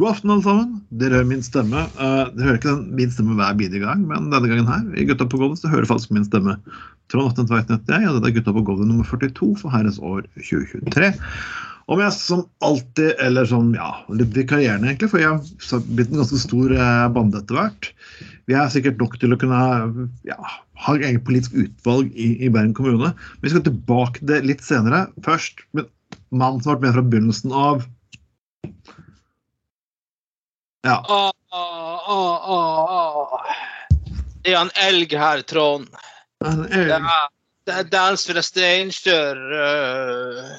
God aften, alle sammen. Dere hører min stemme. Uh, dere hører ikke den, min stemme hver bidige gang, men denne gangen her i Gutta på gulvet så hører faktisk min stemme. Trond Atten Tveiten heter jeg, og dette er Gutta på gulvet nummer 42 for herrens år 2023. Om jeg som alltid, eller som ja, litt vikarierende egentlig, for jeg har blitt en ganske stor eh, bande etter hvert. Vi er sikkert nok til å kunne ja, ha et eget politisk utvalg i, i Bergen kommune. Men vi skal tilbake til det litt senere. Først med mannen som har vært med fra begynnelsen av. Ja. Åh, åh, åh. Det er en elg her, Trond. En Det elg. er, det er dans fra Steinkjer. Uh,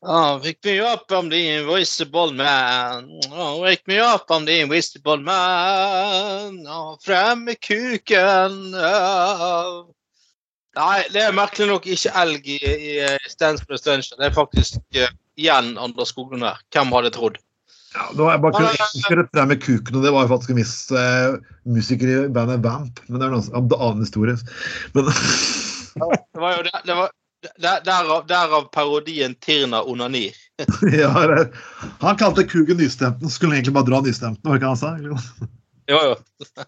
oh, wake me up, I'm the invisible man. Oh, wake me up, I'm the invisible man. Oh, frem med kuken. Oh. Nei, det er merkelig nok ikke elg i, i the Steinkjer. Det er faktisk uh, igjen Anders Skoglund her. Hvem hadde trodd? Ja, det var bare kunne det med kuken, og det var jo faktisk en viss uh, musiker i bandet Vamp. Men det er en annen, historie. Men Det var jo det, det var, der, derav, derav parodien Tirna Onani. ja, det, han kalte kuken nystemten, skulle egentlig bare dra nystemten, var det ikke han sa? Jo, jo.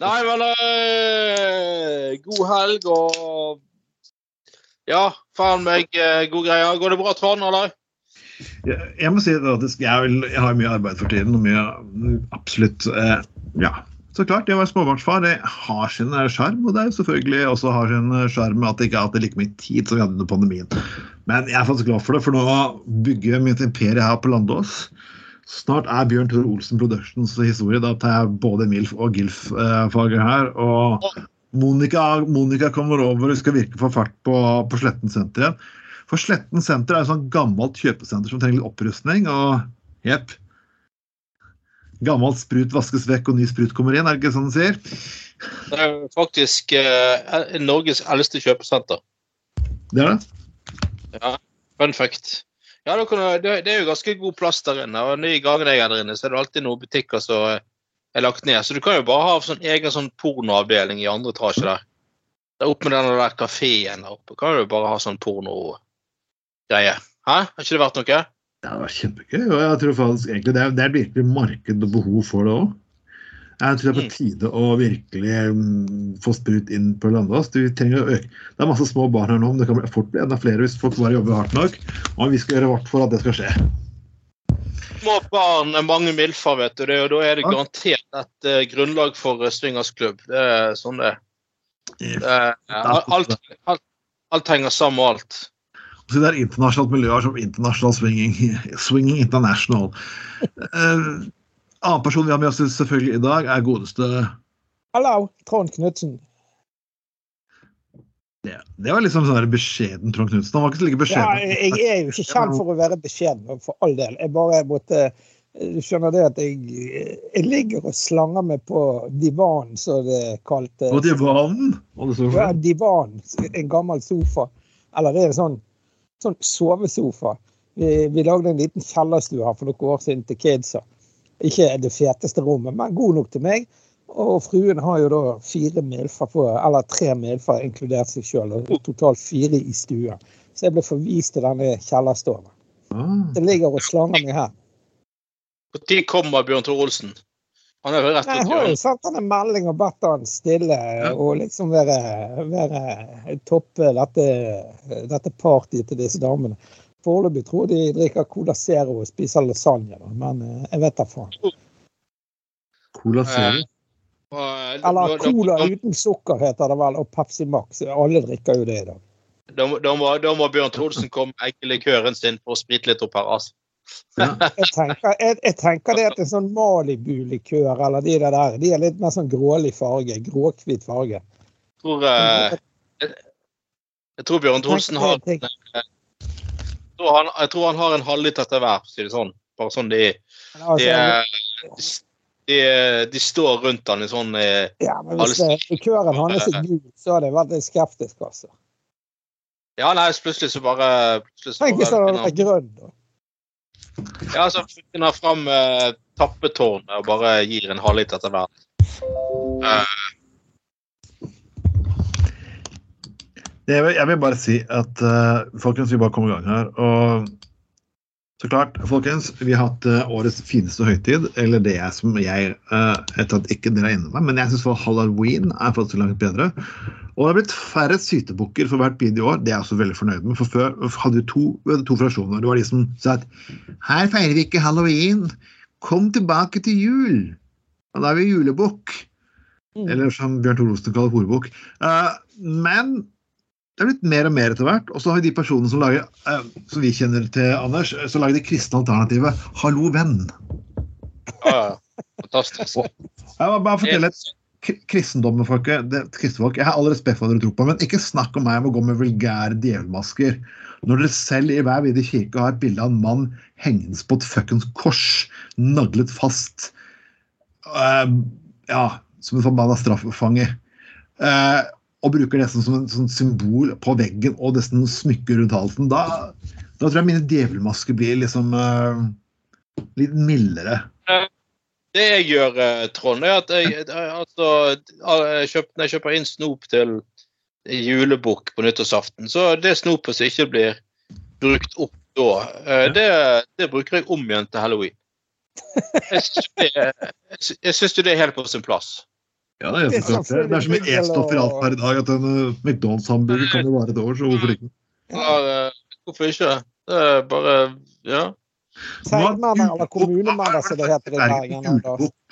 Nei, men øh, God helg og Ja, faen meg øh, god greie. Går det bra, Trond, eller? Jeg, jeg må si at jeg, vil, jeg har mye arbeid for tiden, og mye absolutt eh, Ja. Så klart, det å være småbarnsfar det har sin eh, sjarm, og det er selvfølgelig også har sin eh, sjarm at det ikke har hatt like mye tid som vi hadde under pandemien. Men jeg er faktisk glad for det, for nå bygger vi mitt imperie her på Landås. Snart er Bjørn Tore Olsen Productions historie. Da tar jeg både MILF og GILF-faget her. Og Monica, Monica kommer over og skal virke for fart på, på Sletten senter igjen. For Sletten senter er et sånt gammelt kjøpesenter som trenger litt opprustning. Og jepp. Gammelt sprut vaskes vekk, og ny sprut kommer inn, er det ikke sånn de sier? Det er faktisk eh, Norges eldste kjøpesenter. Det er det? Ja, Fun fact. Ja, det, er jo ganske god plass der inne. og Nye gangene jeg er der inne, så er det alltid noen butikker som er lagt ned. Så du kan jo bare ha sånn egen sånn pornoavdeling i andre etasje der. Der oppe med den der kafeen der oppe, kan du bare ha sånn pornogreie. Hæ? Har ikke det vært noe? Det har vært kjempegøy. og jeg tror faktisk egentlig Det er, det er virkelig marked og behov for det òg. Jeg tror det er på tide å virkelig mm, få sprut inn på Landås. Du trenger å øke. Det er masse små barn her nå, men det kan bli fort bli enda flere hvis folk bare jobber hardt nok. Og vi skal gjøre vårt for at det skal skje. Små barn, er mange milfer, vet du. Og da er det garantert et uh, grunnlag for uh, swingersklubb. Det er sånn det er. Uh, er alt, alt, alt henger sammen med alt. Så det er internasjonalt miljø som International Swinging, swinging International. Uh, annen person vi har med oss selvfølgelig i dag, er godeste Hallo, Trond Knutsen. Det, det var liksom sånn beskjeden Trond Knutsen. Han var ikke så like Ja, beskjeden. jeg er jo ikke kjent for å være beskjeden, for all del. Jeg bare måtte Du skjønner det at jeg, jeg ligger og slanger meg på divanen, som det er kalt. På divanen. Ja, divan. En gammel sofa. Eller det er sånn, sånn sovesofa. Vi, vi lagde en liten kjellerstue her for noen år siden til kidsa. Ikke det feteste rommet, men god nok til meg. Og fruen har jo da fire milfer på, eller tre milfer inkludert seg sjøl, og totalt fire i stuen. Så jeg ble forvist til denne kjellerstua. Ah. Jeg ligger og slanger meg her. Når kommer Bjørn Tore Olsen? Han er jo rett Nei, Jeg ut har jo hjørnet. sendt han en melding og bedt han stille og liksom være, være toppe dette, dette partyet til disse damene. Foreløpig tror de drikker Cola Zero og spiser lasagne, da, men eh, jeg vet da faen. Cola Zero. Eh, Eller Cola uten sukker heter det vel, og Pepsi Max. Alle drikker jo det i dag. Da, må- da, må, Bjørn Trolsen Olsen komme med eggelikøren sin for å sprite litt opp her. altså. Ja. Jeg tenker, jeg, jeg tenker det at en sånn Malibu-likør eller de der, der, de er litt mer sånn grålig farge. Gråhvit farge. Jeg tror, eh, jeg, jeg tror Bjørn Tore Olsen har jeg tror han, jeg tror han har en halvliter til hver, for å si det sånn. Bare sånn de, altså, de, de, de står rundt han i sånn eh, ja, men hvis det, likøren hans er gul, så hadde jeg vært litt skeptisk, altså. Ja, nei, plutselig så bare plutselig så Tenk hvis det bare hadde vært grønn, da. Ja, så finner han fram uh, tappetårnet og bare gir en halvliter til hver. Eh, Jeg vil, jeg vil bare si at uh, folkens, vi bare kommer i gang her. Og så klart, folkens, vi har hatt uh, årets fineste høytid. Eller det er som jeg uh, etter at ikke dere er inne med, men jeg syns halloween er faktisk langt bedre. Og det har blitt færre sytebukker for hvert bid i år. Det er jeg også veldig fornøyd med. For før hadde vi to, hadde to fraksjoner. Det var de som sa at her feirer vi ikke halloween. Kom tilbake til jul. Og da er vi julebukk. Mm. Eller som Bjørn Osten kaller horebukk. Uh, men det er blitt mer og mer etter hvert. Og så har vi de personene som lager, uh, som vi kjenner til, Anders, eh, så lager de kristne alternativet 'Hallo, venn'. ja, ja. Fantastisk. Jeg må bare fortelle et kristendommen, folket. Det, Jeg har all respekt for hva dere tror på, men ikke snakk om meg om å gå med vulgære djevelmasker. Når dere selv i hver vide kirke har et bilde av en mann hengende på et fuckings kors, naglet fast uh, Ja, som en forbanna straffefange. uh, og bruker det som, som sånn symbol på veggen og nesten smykker rundt halsen, da, da tror jeg mine djevelmasker blir liksom uh, litt mildere. Det jeg gjør, eh, Trond, er at jeg, eh, altså, kjøper, når jeg kjøper inn snop til julebukk på nyttårsaften, så det snopet som ikke blir brukt opp da, eh, det, det bruker jeg om igjen til halloween. Jeg syns jo det er helt på sin plass. Ja, det er, Det er det. det er så mye E-stoffer i alt per i dag at en McDonald's-hamburger kan jo vare et år, så hvorfor ikke? Ja, eh, hvorfor ikke? Det er bare Ja. Seigmenner eller kommunemenner, som det heter i Bergen.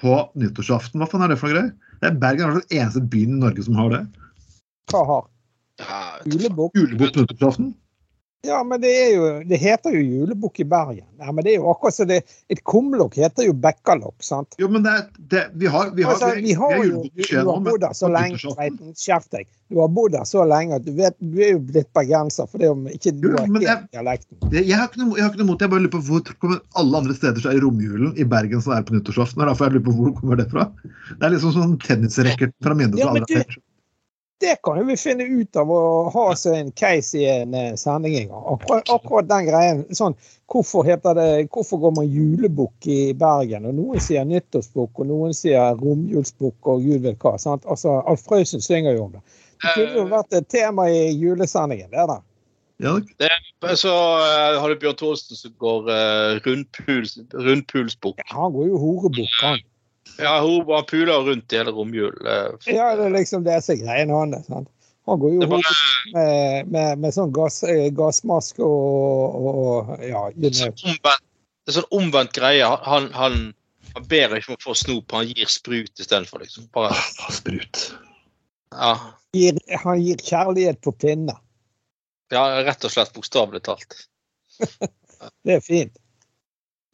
På nyttårsaften, hva faen er det for noe greier? Det er Bergen er den eneste byen i Norge som har det. Hva har? ja Julebukk? Julebukk på nyttårsaften? Ja, men det er jo Det heter jo julebukk i Bergen. Ja, men det er jo akkurat så det Et kumlokk heter jo bekkalokk, sant? Jo, men det, det, vi har, vi har, Altså, vi har jo Du har bodd der så lenge, Tveiten. Skjerp deg. Du har bodd der så lenge at du vet Du er jo blitt bergenser, for det er jo ikke du Jo, har helt jeg- dialekten. det, jeg har ikke noe, jeg har ikke noe mot det. Jeg bare lurer på hvor kommer alle andre steder så er i romjulen i Bergen som er på nyttårsaften. Derfor jeg lurer på hvor kommer det fra. Det er liksom sånn tennisracket fra Minde Ja, til men andre. du- Det kan jo vi finne ut av å ha seg en case i en eh, sending en gang. Akkurat, akkurat den greien. Sånn, hvorfor, heter det, hvorfor går man julebukk i Bergen? Og Noen sier nyttårsbukk, og noen sier romjulsbukk og gud vet hva. Sant? Altså, Alf Prøysen synger jo om det. Det kunne jo vært et tema i julesendingen. det da. Ja, Så uh, har du Bjørn Thorsen som går uh, rundpuls, rundpulsbukk. Han går jo horebukk, han. Ja, hun bare puler rundt i hele romjulen. Ja, det er liksom det som er greien hans. sant? Han går jo bare- med, med, med sånn gass, eh, gassmaske og, og ja, you know. sånn omvendt, det er sånn omvendt greie. Han, han, han ber ikke om å få snop, han gir sprut istedenfor. Liksom. Bare, Ah, sprut. ja, gir, han gir kjærlighet på pinne. ja, rett og slett bokstavelig talt. Det er fint.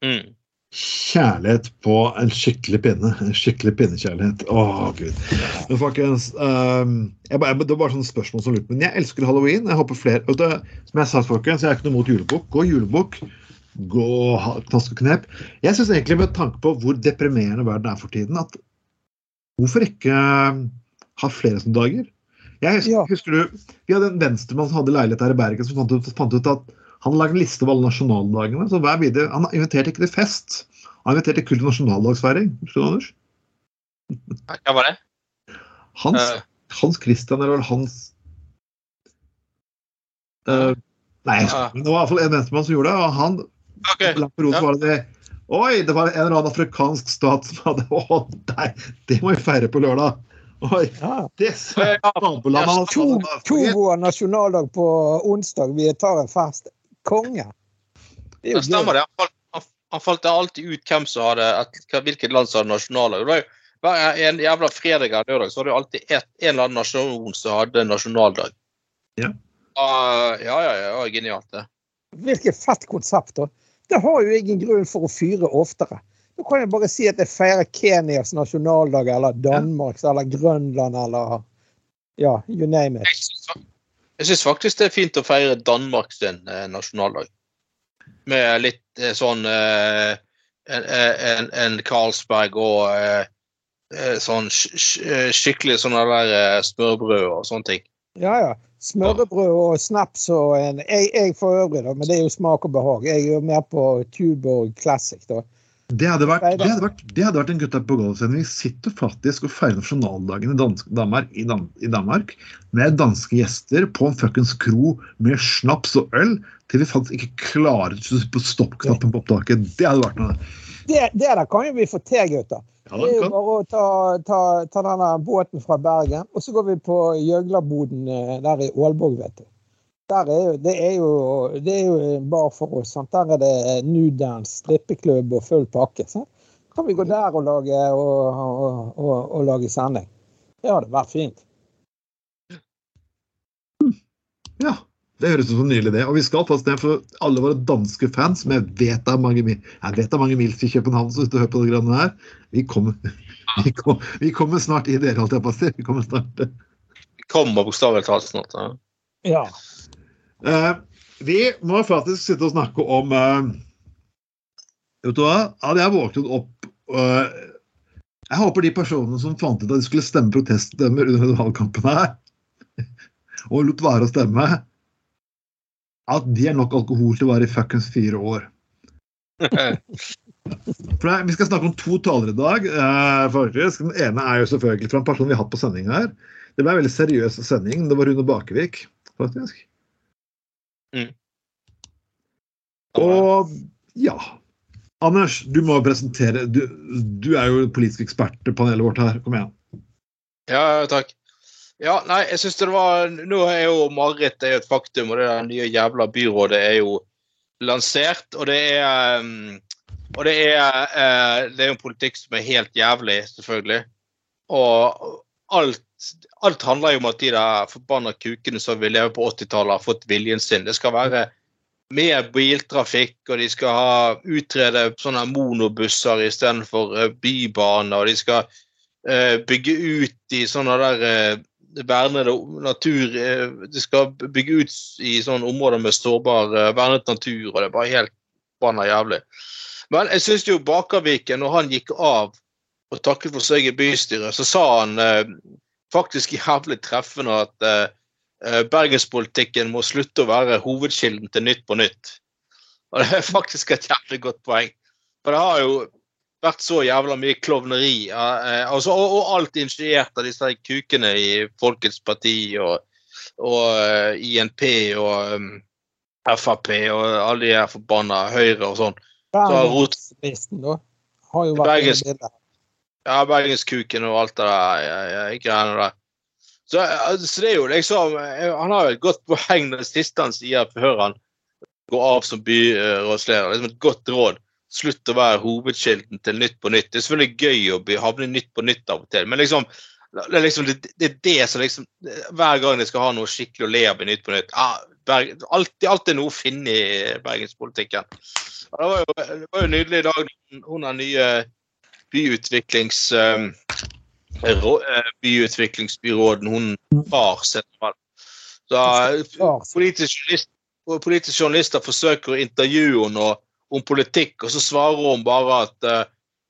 Mm. Kjærlighet på en skikkelig pinne. En skikkelig pinnekjærlighet. Å, gud. Men folkens, um, jeg, jeg, det var bare sånne spørsmål som lurte. Men jeg elsker halloween. Jeg håper flere du, Som jeg sa, folkens, jeg er ikke noe mot julebukk. Gå julebukk. Gå knask og knep. Jeg syns egentlig, med tanke på hvor deprimerende verden er for tiden, at hvorfor ikke ehm, ha flere sånne dager? Jeg husker, Ja. husker du, Vi hadde en venstremann som hadde leilighet her i Bergen, som fant ut, fant ut at han lagde en liste over alle nasjonaldagene. så hver video, Han inviterte ikke til fest. Han inviterte kun til nasjonaldagsfeiring. Anders? Hva var det? Hans, uh, Hans Christian, eller Hans uh, Nei, uh, men det var i hvert fall en venstremann som gjorde det. og han okay. langt på rot Ja. var det Oi, det var en eller annen afrikansk stat som hadde Å, nei, det må vi feire på lørdag! Oi, Ja. det Ja, ja. nabolandet To, Togo har nasjonaldag på onsdag. Vi tar en fest. Konge. Det er jo stemmer det. Han, han, han falt alltid ut hvem som hadde et, hvilket land som hadde nasjonaldag. Hver en jævla fredag eller lørdag så var det alltid et, en eller annen nasjon som hadde nasjonaldag. Ja. Uh, ja, ja, ja, ja, genialt, det. Hvilket fett konsept. da. Det har jo ingen grunn for å fyre oftere. Nå kan jeg bare si at jeg feirer Kenyas nasjonaldag eller Danmarks eller Grønland eller ja, you name it. Jeg Jeg syns faktisk det er fint å feire Danmark sin eh, nasjonaldag. med litt eh, sånn eh, en, en, en Carlsberg og sånn sk sk skikkelig sånne der smørbrød og sånne ting. Ja, ja. Smørbrød og snaps og en Jeg, jeg for øvrig, da, men det er jo smak og behag. Jeg er jo mer på Tuborg Classic, da. Det hadde vært, det hadde vært, det hadde vært en gutta på golfsending. Vi sitter faktisk og feirer nasjonaldagen i, dansk, Danmark, i, Dan, i Danmark med danske gjester på en fuckings kro med snaps og øl til vi faktisk ikke klarer på stoppknappen på opptaket. Det hadde vært noe. Det, det der kan jo vi få til, gutter. Ja, Det er jo bare å ta, ta, ta denne båten fra Bergen, og så går vi på gjøglerboden eh, der i Aalborg, vet du. Der er jo, det, er jo, det er jo en bar for oss. Sant? Der er det nudance, strippeklubb og full pakke. Sant? Kan vi gå der og lage, og, og, og, og lage sending? Det hadde vært fint. Ja, det høres ut som en nydelig idé. Og vi skal passe ned for alle våre danske fans, som jeg vet er mange, mil- jeg vet det er mange mils i København som sitter og hører på det greiene her. Vi kommer, vi, kom, vi kommer snart i dere, holdt jeg på å si. Vi kommer snart. Kommer bokstavelig talt snart. Ja. Ja. Eh, vi må faktisk sitte og snakke om eh, Vet du hva? Hadde jeg våknet opp eh, Jeg håper de personene som fant ut at de skulle stemme proteststemmer under valgkampen her, og lot være å stemme, at de er nok alkohol til å være i fuckings fire år. For Vi skal snakke om to talere i dag. faktisk. Den ene er jo selvfølgelig fra en person vi har hatt på sending her. Det ble en veldig seriøs sending. Det var Rune Bakevik, faktisk. Og ja. Anders, du må presentere Du, du er jo politisk ekspert i panelet vårt her. Kom igjen. Ja, takk. Ja, nei, jeg synes det var Nå er jo er jo et faktum, og det der nye jævla byrådet er jo lansert. Og det er um, Og det er, eh, det er jo en politikk som er helt jævlig, selvfølgelig. Og alt, alt handler jo om at de der forbanna kukene som vil leve på 80-tallet, har fått viljen sin. Det skal være mer biltrafikk, og de skal ha utrede sånne monobusser istedenfor uh, bybaner. og de skal uh, bygge ut i sånne der uh, vernede natur uh, De skal bygge ut i sånne områder med sårbar eh, vernet natur, og det er bare helt banna jævlig. Men jeg syns jo Bakerviken, når han gikk av og takket for seg i bystyret, så sa han eh, faktisk jævlig treffende at eh, bergenspolitikken må slutte å være hovedkilden til Nytt på Nytt. Og det er faktisk et jævlig godt poeng. For det har jo vært så jævla mye klovneri. Uh, altså, og, og alt initiert av disse kukene i Folkets Parti og, og uh, INP og um, Frp og alle de her forbanna Høyre og sånn. Bergenslisten, da. Har jo vært Bergens- en del. Ja, Bergenskuken og alt det der greiene der. Så, så det er jo liksom eh, Han har jo et godt poeng når det siste han sier før han går av som byrådsleder. Liksom et godt råd. Slutt å være hovedkilden til Nytt på Nytt. Det er selvfølgelig gøy å havne Nytt på Nytt av og til, men liksom det er liksom det, det, er det som liksom Hver gang de skal ha noe skikkelig å le av i Nytt på Nytt ah, Berg, alltid, noe å finne i bergenspolitikken. Det var jo, det var jo nydelig i dag. Hun er nye byutviklings... Um, eh, byutviklingsbyråden hun har sentralt. Så eh, Ja, politisk politiske journalister forsøker å intervjue henne om politikk, og så svarer hun bare at eh,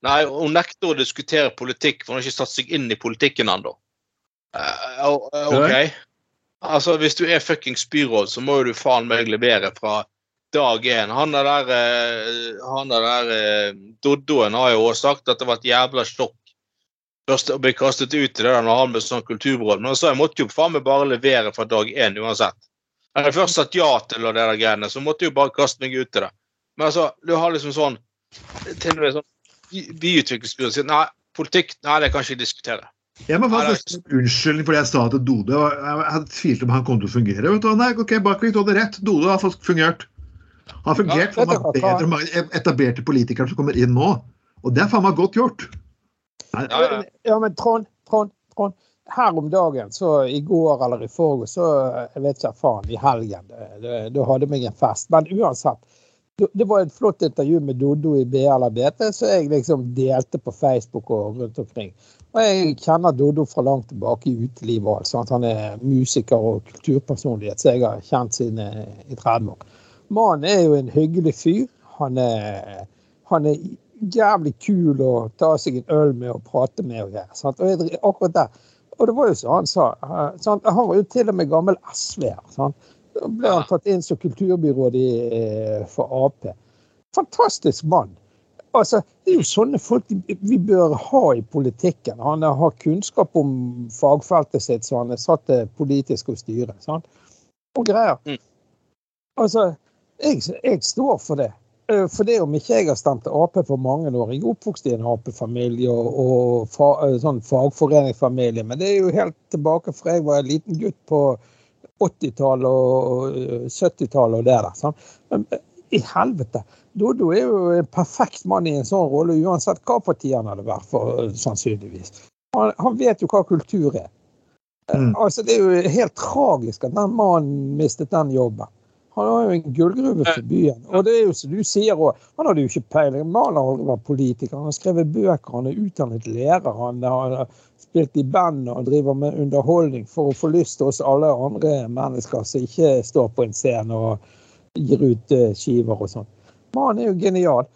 Nei, hun nekter å diskutere politikk, for hun har ikke satt seg inn i politikken ennå. Uh, eh, OK. Altså, hvis du er fuckings byråd, så må jo du faen meg levere fra dag én. Han er der, eh, han er der eh, Doddoen har jo også sagt at det var et jævla sjokk først å bli kastet ut i det der når han ble sånn kulturbråd Men så jeg måtte jo faen meg bare levere fra dag én uansett. Jeg hadde først satt ja til det der greiene, så måtte jeg jo bare kaste meg ut i det. Men altså, du har liksom sånn til og med sånn by- byutviklingsbyrå sier nei, politikk nei, det kan jeg ikke diskutere. Jeg må faktisk nesten unnskyldning fordi jeg sa til Dode Jeg, Jeg hadde tvilt om han kom til å fungere. Vet du. Nei, ok, Bakvik, du hadde rett. Dode har fungert. Han har fungert for er hva, bedre enn mange etablerte politikere som kommer inn nå. Og det er faen meg godt gjort. Nei, Ja, ja. Ja, men Trond, Trond, Trond. Her om dagen, så i går eller i forgårs, så jeg vet ikke faen, i helgen, da hadde vi meg en fest. Men uansett. det- var et flott intervju med Doddo i BA eller BT, så jeg liksom delte på Facebook og rundt omkring. Og jeg kjenner Doddo fra langt tilbake i utelivet og alt. at Han er musiker og kulturpersonlighet, så jeg har kjent siden eh, i 30 år. Mannen er jo en hyggelig fyr. Han er, han er jævlig kul å ta seg en øl med og prate med. Og, sant? og jeg, akkurat der. Og det var jo som han sa. eh, Sant? Han var jo til og med gammel SV-er. Da ble han tatt inn som kulturbyråd i, eh, for Ap. Fantastisk mann. Altså, Det er jo sånne folk vi bør ha i politikken. Han har kunnskap om fagfeltet sitt, så han er satt til politisk å styre. sant? Og greier. Mm. Altså, jeg, jeg står for det. Eh, For det om ikke jeg har stemt Ap for mange år. Jeg er oppvokst i en Ap-familie og, og fa, eh, sånn fagforeningsfamilie. Men det er jo helt tilbake fra jeg var en liten gutt på 80-tallet og eh, 70-tallet og det der. Sånn. Men eh, i helvete. Dodo er jo en perfekt mann i en sånn rolle, uansett hva parti han hadde vært for, eh, sannsynligvis. Han, han vet jo hva kultur er. Eh, Mm. Altså, det er jo helt tragisk at den mannen mistet den jobben. Han har jo en gullgruve for byen. Og det er jo som du sier òg, han hadde jo ikke peiling. Maler har aldri vært politiker. Han har skrevet bøker, han er utdannet lærer. Han har spilt i band og driver med underholdning for å få lyst til oss alle andre mennesker som ikke står på en scene og gir ut eh, skiver og sånn. Mannen er jo genial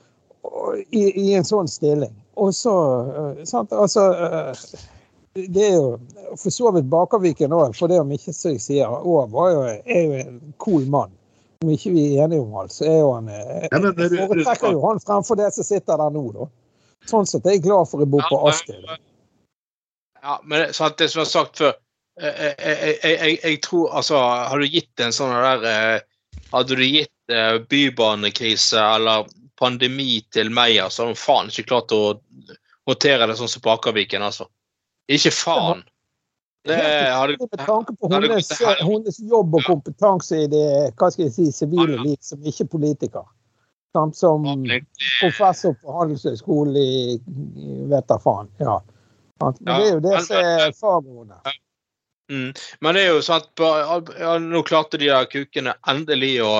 i, i en sånn stilling. Og så eh, sant, altså eh, det er jo for så vidt Bakerviken òg, for det om ikke så jeg sier, var er jo en cool mann. Om ikke vi er enige om alt, så er jo han eh, Ja, men det- Jeg foretrekker jo han fremfor det som sitter der nå, da. Sånn sett er jeg glad for å bo på Askøy. Astrid. Ja, men sant, det som jeg har sagt før eh, jeg, jeg, jeg, jeg, jeg tror altså Har du gitt en sånn der eh, Hadde du gitt eh, bybanekrise eller pandemi til Meyer, så hadde hun faen ikke klart å håndtere det sånn som Bakerviken, altså. Ikke faen. Det Med tanke på hennes, hennes jobb og kompetanse i det hva skal jeg si, sivile liv som ikke-politiker. Samt som professor på Handelshøyskolen i vet da faen. Ja. Det er jo det som er fagordet. Mm. Men det er jo sant på- ja, Nå klarte de der kukene endelig å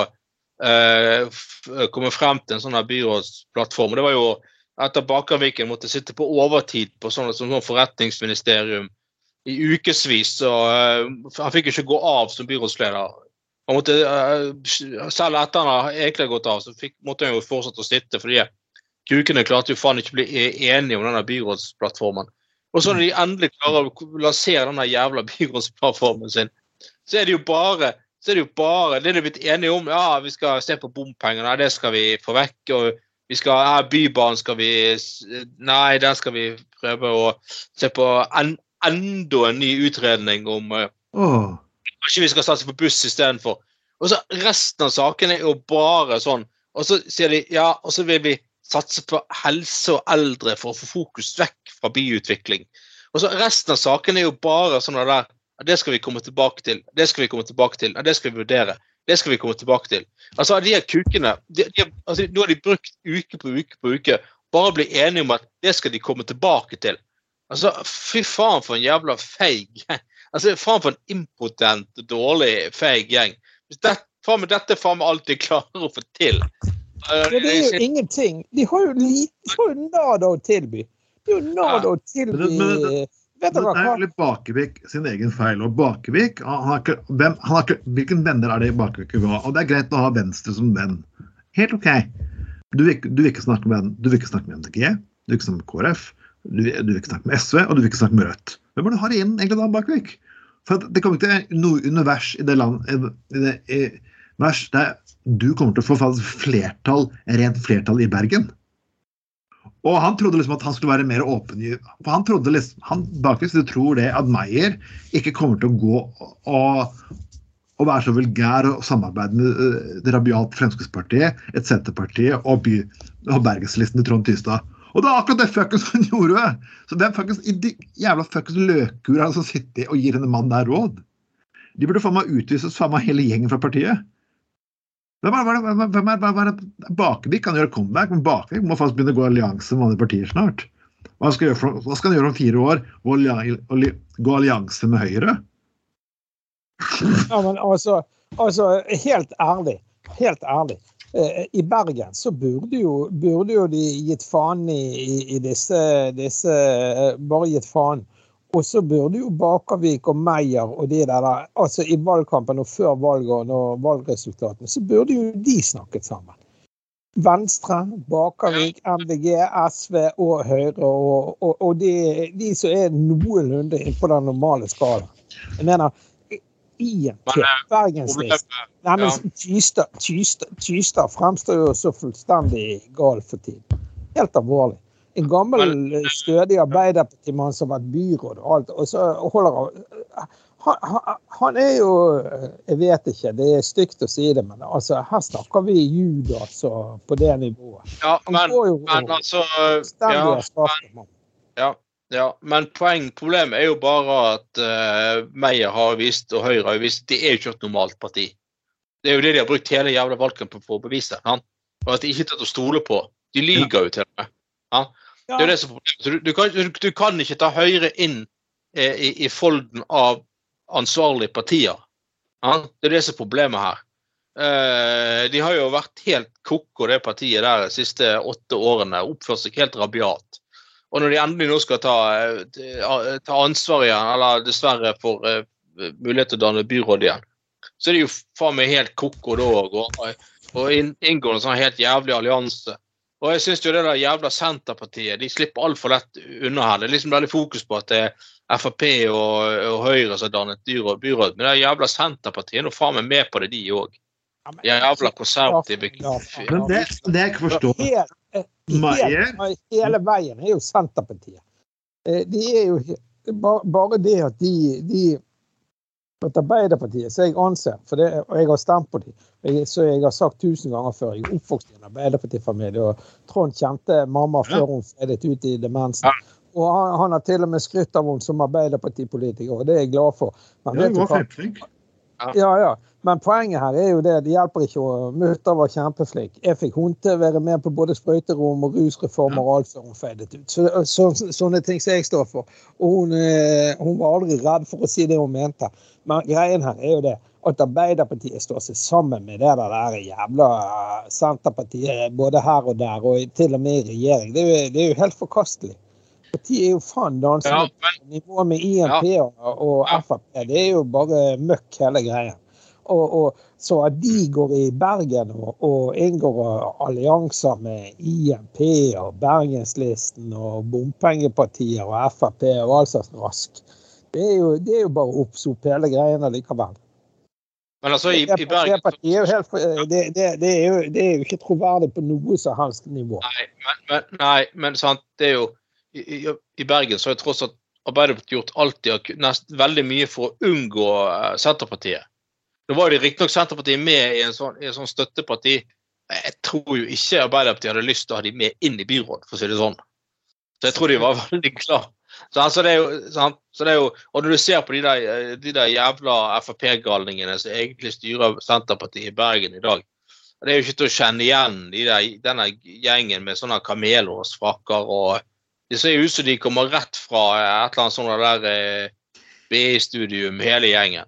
eh, komme frem til en sånn her byrådsplattform. og Det var jo etter Bakerviken måtte sitte på overtid på sånn, sånn forretningsministerium i ukevis. Eh, han fikk jo ikke gå av som byrådsleder. Han måtte, uh, selv etter han har egentlig gått av, så fikk, måtte han jo fortsette å sitte. fordi kukene klarte jo faen ikke å bli e- enige om denne byrådsplattformen. Og så når de endelig klarer å lansere denne jævla byrådsplattformen sin, så er det jo bare så er det jo bare det de blitt enige om. Ja, vi skal se på bompengene, nei, det skal vi få vekk. og vi skal, ja, Bybanen skal vi Nei, der skal vi prøve å se på en, enda en ny utredning om uh, oh. Kanskje vi skal satse på buss istedenfor. Og så resten av sakene er jo bare sånn. Og så sier de ja, og så vil vi satse på helse og eldre for å få fokus vekk fra byutvikling. Og så resten av sakene er jo bare sånn der Det skal vi komme tilbake til. Det skal vi komme tilbake til. Det skal vi vurdere. Det skal vi komme tilbake til. Altså, de her kukene de, de, altså, Nå har de brukt uke på uke på uke bare bli enige om at det skal de komme tilbake til. Altså, fy faen for en jævla feig gjeng. Altså, faen for en impotent, dårlig, feig gjeng. Hvis det, faen dette er faen meg alt de klarer å få til. Ja, det er jo ingenting. De har jo, de har jo nada å tilby. Det er jo nada å tilby Men det- er litt Bakevik sin egen feil. og Bakevik, han har ikke, hvem, han har ikke, Hvilken venner er det i Bakevik vil ha? Og det er greit å ha Venstre som venn. Helt OK. Du vil, du vil ikke snakke med, du vil ikke snakke med MDG, du vil ikke snakke med KrF, du, du vil ikke snakke med SV, og du vil ikke snakke med Rødt. Hvem er det du har igjen egentlig da, Bakvik? For det kommer ikke til noe univers i det land, i, det, i, vers der du kommer til å få flertall, rent flertall i Bergen. Og han trodde liksom at han skulle være mer åpen. For han trodde liksom, han bakvis tror det at Meyer ikke kommer til å gå og, og være så vulgær og samarbeide med uh, det rabiat Fremskrittspartiet, et Senterpartiet og, by, og Bergenslisten til Trond Tystad. Og det er akkurat det fuckings han gjorde! Så hvem fuckings de jævla fuckings løkur det som sitter og gir denne mannen der råd? De burde faen meg utvises faen meg hele gjengen fra partiet. Hvem er, hvem er, hvem er, Bakevik kan gjøre comeback, men Bakevik må faktisk begynne å gå allianse med andre partier snart. Hva skal, for, hva skal han gjøre om fire år? Alli- gå allianse med Høyre? Ja, men altså, altså helt ærlig. Helt ærlig. Eh, I Bergen så burde jo, burde jo de gitt faen i, i, i disse, disse eh, Bare gitt faen. Og så burde jo Bakervik og Meyer og de der, altså i valgkampen og før valget og når valgresultatene, så burde jo de snakket sammen. Venstre, Bakervik, MDG, SV og Høyre og, og, og de, de som er noenlunde innenfor den normale skalaen. Jeg mener, Eh, Bergenslisten Problemet Nei, men Tystad, Tystad fremstår jo så fullstendig gal for tiden. Helt alvorlig. En gammel, Men- stødig Arbeiderpartimann som har vært byråd og alt, og så holder han han, er jo Jeg vet ikke, det er stygt å si det, men altså, her snakker vi Judas altså, på det nivået. Ja, men, jo men altså ja, men, ja, ja, men poengproblemet er jo bare at uh, Meyer har vist, og Høyre har vist, det er jo ikke et normalt parti. Det er jo det de har brukt hele jævla valgkampen for å bevise. sant? Og at de ikke er til å stole på. De lyver jo til og med. Det er jo det som er problemet. Så Du, du, kan, du, du kan ikke ta Høyre inn eh, i, i folden av ansvarlige partier. Ja? Det er det som er problemet her. Eh, de har jo vært helt ko-ko, det partiet der, de siste åtte årene. Oppført seg helt rabiat. Og når de endelig nå skal ta, eh, ta ansvar igjen, eller dessverre får eh, mulighet til å danne byråd igjen, så er det jo faen meg helt ko-ko da òg. Og, og inn- inngår en sånn helt jævlig allianse. Og jeg syns jo det der jævla Senterpartiet de slipper altfor lett unna her. Det er liksom veldig fokus på at det er Frp og, og Høyre som har dannet byråd, byråd. Men det jævla Senterpartiet er nå faen meg med på det, de òg. Jævla konservative Ja, Men det, det jeg ikke forstår Helt, hele veien er jo Senterpartiet. Eh, De er jo bare, det at de, de at Arbeiderpartiet, som jeg anser, for det, og jeg har stemt på dem, som så jeg har sagt tusen ganger før, jeg er oppvokst i en Arbeiderpartifamilie, og Trond kjente mamma før hun fredet ut i demensen. Og han, han har til og med skrytt av henne som Arbeiderpartipolitiker, og det er jeg glad for. Men Ja, vet du hva? Ja, ja. Men poenget her er jo det, det hjelper ikke å Mutter var kjempeflink. Jeg fikk hun til å være med på både sprøyterom og rusreformer og alt før hun feidet ut. Så, så, sånne ting som jeg står for. Og hun, eh, hun var aldri redd for å si det hun mente. Men greien her er jo det at Arbeiderpartiet står seg sammen med det der jævla Senterpartiet både her og der, og til og med i regjering. Det er jo, det er jo helt forkastelig. Partiet er jo faen dansende Ja, men nivå med INP og, og Frp. Det er jo bare møkk, hele greia. Og, og, så at de går i Bergen og, og inngår allianser med INP og Bergenslisten og bompengepartier og Frp og all slags rask, det er jo, det er jo bare å oppsope hele greiene likevel. Men altså, i, i Bergen det, er jo helt, det, det, det, er jo, det er jo ikke troverdig på noe som helst nivå. Nei, men, men, nei, men sant, det er jo I, i, Bergen så har tross alt Arbeiderpartiet gjort alt de har kunnet veldig mye for å unngå eh, Senterpartiet. Nå var jo riktignok Senterpartiet med i en sånn, i en sånn støtteparti. Jeg tror jo ikke Arbeiderpartiet hadde lyst til å ha de med inn i byråd, for å si det sånn. Så jeg tror de var veldig glad. Så, altså, det jo? Så det er jo, og når du ser på de der, eh, de der jævla Frp-galningene som egentlig styrer Senterpartiet i Bergen i dag, det er jo ikke til å kjenne igjen de der, denne gjengen med sånne kamelhårsfrakker og Det ser ut som de kommer rett fra et eller annet sånt der eh, BI-studium, hele gjengen.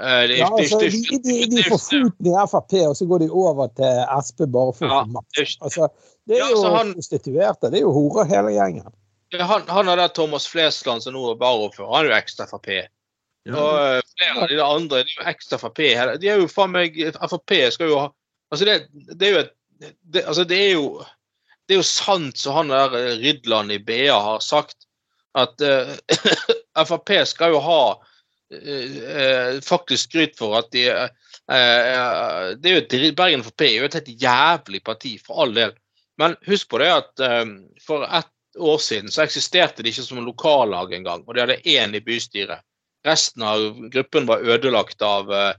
Eh, det, Ja, altså, det- de, de, de får foten i Frp, og så går de over til Sp bare for å Ja, få makt. det- Altså, det er Ja, jo han- prostituerte. Det er jo horer hele gjengen. Han, han er der Thomas Flesland som nå er varaordfører, han er jo ekstra Frp. Ja. Og flere av de andre de er jo ekstra Frp. De er jo faen meg Frp skal jo ha Altså, det, det er jo et det, altså, det er jo det er jo sant som han der eh, Rydland i BA har sagt, at uh, Frp skal jo ha uh, uh, faktisk skryt for at de eh, eh, det er jo et, Bergen Frp er jo et helt jævlig parti, for all del. Men husk på det at eh, for ett år siden så eksisterte de ikke som lokallag engang, og de hadde én i bystyret. Resten av gruppen var ødelagt av, eh,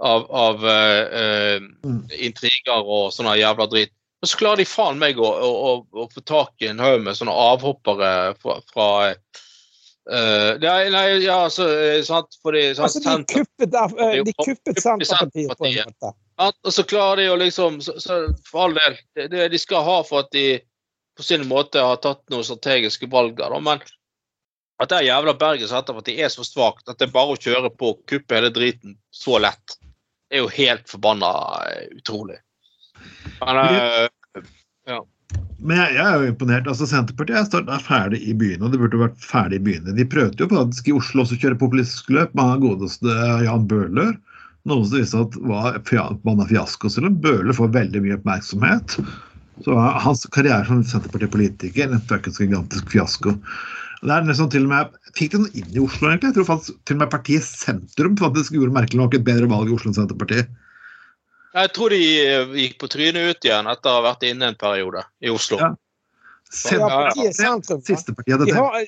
av, av eh, eh, Mm. intriger og sånne jævla drit. Og så klarer de faen meg å, å, å, å få tak i en haug med sånne avhoppere fra, fra uh, nei, nei, ja, altså, eh, sant, fordi sant, Altså, de kuppet, eh, de kuppet kuppet Senterpartiet på en måte. Ja, og så klarer de å liksom så, så For all del. Det, det de skal ha for at de på sin måte har tatt noen strategiske valg da. Men at det jævla Bergen Senterparti er så svakt at det er bare å kjøre på og kuppe hele driten så lett, er jo helt forbanna utrolig. Men eh, Men jeg, jeg er jo imponert. altså Senterpartiet er, er ferdig i byene, og det burde vært ferdig i byene. De prøvde jo faktisk i Oslo også å kjøre populistisk løp med han godeste Jan Bøhler. Noe som viste at var forbanna fiasko. Selv om Bøhler får veldig mye oppmerksomhet, så var hans karriere som Senterpartipolitiker en fuckings gigantisk fiasko. Det er nesten til og med, Fikk det noe inn i Oslo, egentlig? Jeg tror faktisk til og med partiet Sentrum faktisk gjorde merkelig nok et bedre valg i Oslo enn Senterpartiet. Jeg tror de eh, gikk på trynet ut igjen etter å ha vært inne en periode i Oslo. Ja. Ja, partiet Sentrum. Siste partiet De har,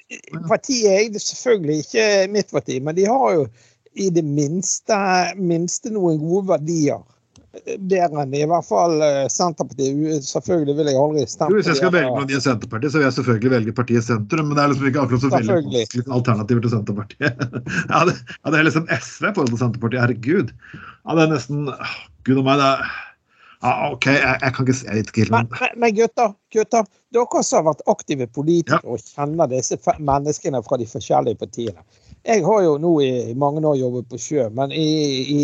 partiet er selvfølgelig ikke mitt parti, men de har jo i det minste, minste noen gode verdier. Bedre enn i hvert fall eh, Senterpartiet. Selvfølgelig vil jeg aldri stemme Hvis jeg skal velge noen de og Senterpartiet, så vil jeg selvfølgelig velge partiet Sentrum. Men det er liksom ikke akkurat så veldig alternativer til Senterpartiet. ja, det, ja, det er liksom SV i forhold til Senterpartiet. Herregud. Ja, det er nesten Gud og meg, det er ja, OK, jeg, jeg kan ikke Jeg vet ikke helt, Men, men gutter, gutter, dere som har vært aktive politikere Ja. og kjenner disse menneskene fra de forskjellige partiene. Jeg har jo nå i, mange år jobbet på sjø, men i, i,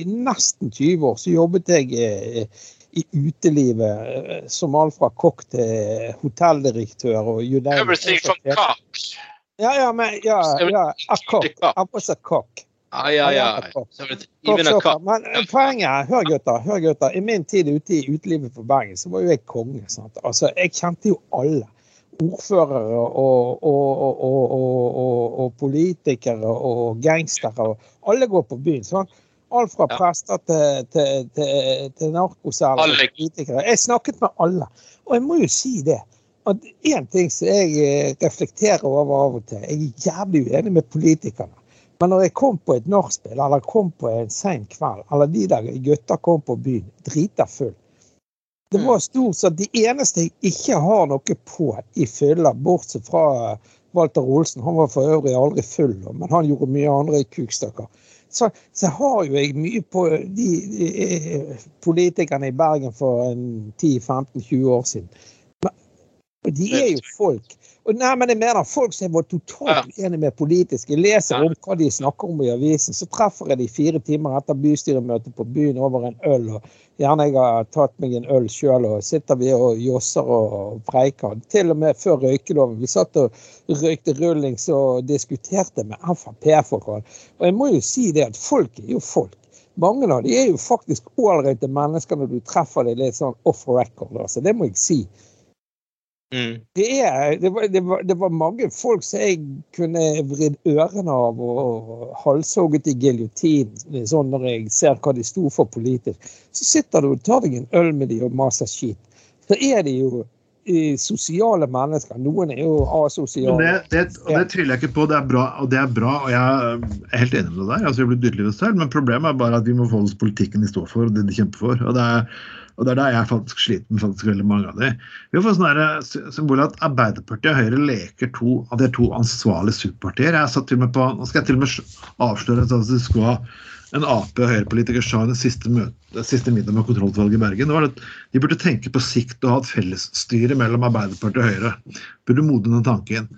i nesten 20 år så jobbet jeg eh, i utelivet eh, som alt fra kokk til hotelldirektør og. Everything from cock. Ja, ja, men ja, ja, a cock. I was a cock. Men poenget hør gutter, hør gutter. I min tid ute i utelivet på Bergen, så var jo jeg konge. sant? Altså, Jeg kjente jo alle. Ordførere og, og, og, og, politikere og gangstere. Alle går på byen. sånn. Alt fra prester til, til, til, til narkoselgere Alle. og politikere. Jeg snakket med alle. Og jeg må jo si det. At én ting som jeg eh, reflekterer over av og til, jeg er jævlig uenig med politikerne. Men når jeg kom på et nachspiel, eller kom på en sen kveld, eller de der gutta kom på byen, drita full Det var stort sett de eneste jeg ikke har noe på i fylla, bortsett fra Walter Olsen. Han var for øvrig aldri full, men han gjorde mye andre kukstykker. Så, så har jo jeg mye på de, de de politikerne i Bergen for 10-15-20 år siden. Og de er jo folk. Og nei, men jeg mener folk som var totalt uenig med politiske, leser om hva de snakker om i avisen, så treffer jeg de fire timer etter bystyremøtet på byen over en øl. og Gjerne jeg har tatt meg en øl sjøl, og sitter vi og josser og preiker. Til og med før røykeloven. Vi satt og røykte rullings og diskuterte med Frp-folk. Og jeg må jo si det at folk er jo folk. Mange av de er jo faktisk ålreite mennesker når du treffer dem litt sånn off record. Altså. Det må jeg si. Mm. Det, er, det, var, det, var, det var mange folk som jeg kunne vridd ørene av og halshogget i giljotin sånn når jeg ser hva de sto for politisk. Så sitter du og tar deg en øl med de og maser skit. Så er de jo eh, sosiale mennesker. Noen er jo asosiale. det, det, og det tviler jeg ikke på. Det er bra, og det er bra, og jeg er helt enig med deg der. altså Jeg blir dyrelivet selv, Men problemet er bare at vi må forholde oss politikken de står for, og det de kjemper for. og det er og det er der jeg faktisk sliter med faktisk veldig mange av de. Vi har fått sånn her symbol at Arbeiderpartiet og Høyre leker to av de to ansvarlige superpartier. Jeg satt til med på, Nå skal jeg til og med avsløre at det skulle ha en Ap- og Høyre-politiker sa i den siste, møte, siste middag med kontrollutvalget i Bergen, det var at de burde tenke på sikt og ha et fellesstyre mellom Arbeiderpartiet og Høyre. Burde modne den tanken.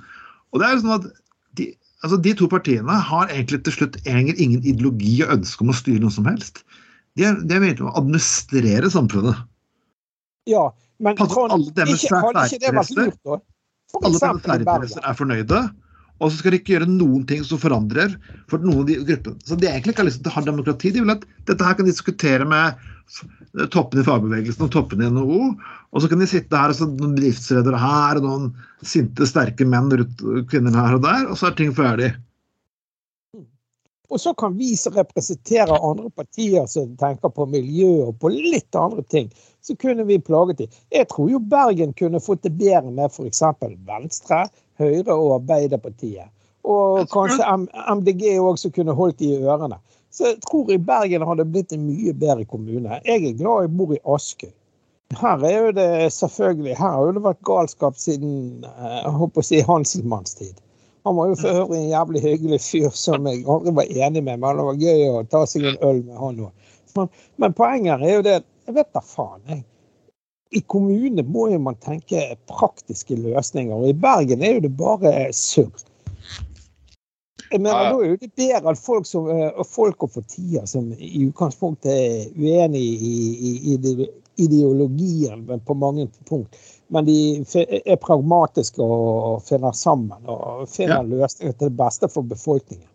Og det er sånn at de, altså de to partiene har egentlig til slutt ingen ideologi og ønske om å styre noe som helst. De er, de er å administrere samfunnet. Ja, men Hadde Trond, alle deres særinteresser-? Alle deres særinteresser er fornøyde, og så skal de ikke gjøre noen ting som forandrer for noen av de gruppene. Så de egentlig ikke har lyst til å ha demokrati. De vil at dette her kan de diskutere med f- toppene i fagbevegelsen og toppene i NHO. Og så kan de sitte her og så noen bedriftsledere her og noen sinte, sterke menn rundt kvinner her og der, og så er ting ferdig. Og så kan vi som representerer andre partier som tenker på miljø og på litt andre ting, så kunne vi plaget dem. Jeg tror jo Bergen kunne fått det bedre med f.eks. Venstre, Høyre og Arbeiderpartiet. Og kanskje MDG også kunne holdt de i ørene. Så jeg tror i Bergen hadde blitt en mye bedre kommune. Jeg er glad jeg bor i Askøy. Her er jo det selvfølgelig, her har det vært galskap siden eh, jeg håper å si Hanselmanns tid. Han var jo for øvrig en jævlig hyggelig fyr som jeg aldri var enig med, men det var gøy å ta seg en øl med han òg. Men, men poenget er jo det Jeg vet da faen, jeg. I kommunene må jo man tenke praktiske løsninger, og i Bergen er jo det bare surr. Jeg mener. Da er det bedre at folk, som, eh, folk og partier som i utgangspunktet er uenig i, i, i det ideologien men på mange punkt. Men de er pragmatiske og finner sammen og finner Ja. løsninger til det beste for befolkningen.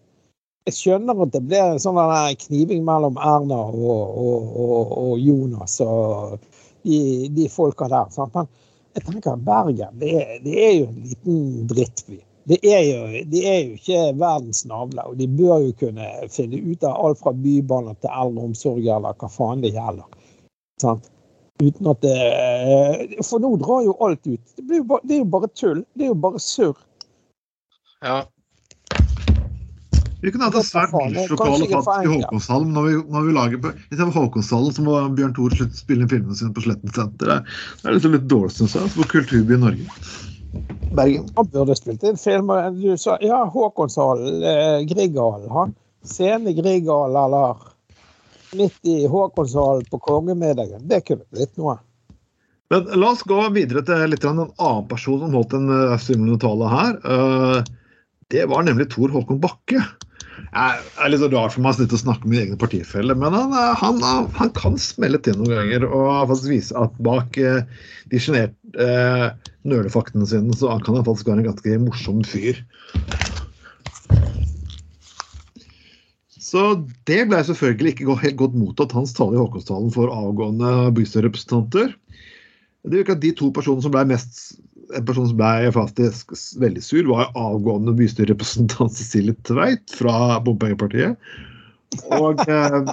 Jeg skjønner at det blir en sånn kniving mellom Erna og, og, og, og Jonas og de, de folka der. Sant? Men jeg tenker Bergen, det er, det er jo en liten drittby. Det er, jo, det er jo ikke verdens navle, og de bør jo kunne finne ut av alt fra bybaner til eldreomsorg eller hva faen det gjelder. Sant? Uten at det For nå drar jo alt ut. Det, blir jo bare, det er jo bare tull. Det er jo bare surr. Ja. Vi kunne hatt et svært for faktisk i. Håkonshallen. Når vi, når vi lager på, I stedet for Håkonshallen så må Bjørn Thor slutte å spille inn filmene sine på Sletten senter. Det er, liksom litt dårlig, syns jeg, for kulturby i Norge. Bergen. Han burde spilt inn filmer. Du sa ja, Håkonshallen, eh, Grieghallen. Han. Scene i Grieghallen eller midt i Håkonshallen på kongemiddagen. Det kunne blitt noe. Men la oss gå videre til litt en annen person som holdt en uh, svimlende tale her. Eh, det var nemlig Tor Håkon Bakke. Jeg er litt så rar for meg å snakke med egne partifeller, men han, eh, han, eh, han kan smelle til noen ganger og faktisk vise at bak eh, de sjenerte nølefaktene sine, så kan han faktisk være en ganske morsom fyr. Så det ble selvfølgelig ikke helt godt mottatt, hans tale i Håkonstalen for avgående bystyrerepresentanter. Det virker at De to personene som ble mest en person som ble faktisk veldig sur, var avgående bystyrerepresentant Cecilie Tveit fra Bompengepartiet. Og, eh,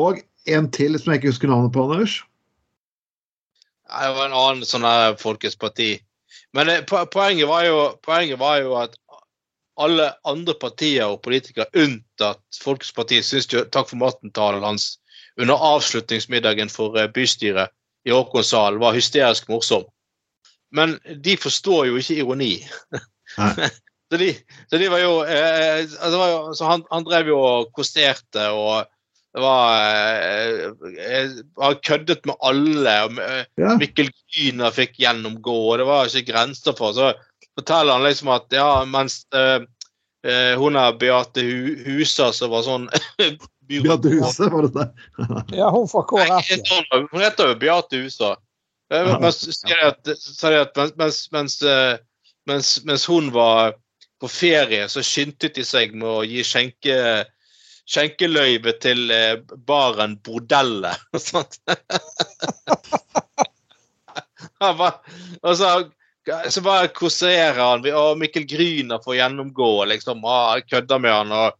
og en til som jeg ikke husker navnet på, Anders. Det var en annen sånn Folkets parti. Men poenget, var jo, poenget var jo at alle andre partier og politikere unntatt Folkets parti syns jo takk for maten-talen hans under avslutningsmiddagen for eh, bystyret i Håkonshallen var hysterisk morsom. Men de forstår jo ikke ironi. Så, de, så de var jo, eh, altså, var jo så han, han drev jo og kosterte og det var eh, eh, Han køddet med alle. og Mikkel Gyner fikk gjennomgå, og det var ikke grenser for. Så forteller han liksom at ja, mens eh, eh, hun er Beate Hu Husa, som var sånn Beate Huse, var det det? Ja, hun fra KrF. sånn, Hun heter jo Beate Husa. Eh, Ja. Men så sier de at, så det at mens, mens, mens, eh, mens, mens hun var på ferie, så skyndte de seg med å gi skjenke, skjenkeløyve til baren Bordellet. og sånt. Han bare, og så, så bare kåserer han. Og Mikkel Gryner får gjennomgå, liksom. Ah, kødder med han. Og,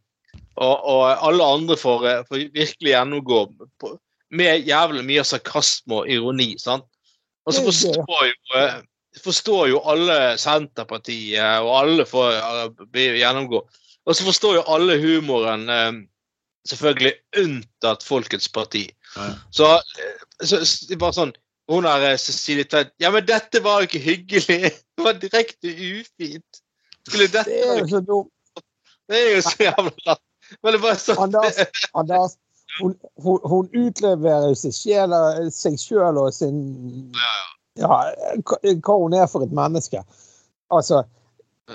og, og alle andre får, eh, får virkelig gjennomgå på, med jævlig mye sarkasme og ironi. sant? Og så forstår jo, eh, forstår jo alle Senterpartiet, og alle får eh, gjennomgå. Og så forstår jo alle humoren, selvfølgelig unntatt Folkets parti. Ja. Så, så, så det bare sånn Hun der eh, Cecilie Tvedt Ja, men dette var jo ikke hyggelig! Det var direkte ufint. Skulle dette Det er jo så dumt. Det er jo så jævla lat. Men det er bare sånn Anders, Anders hun, hun, hun utleverer seg sjel- seg sjøl og sin Ja, hva hun er for et menneske. Altså,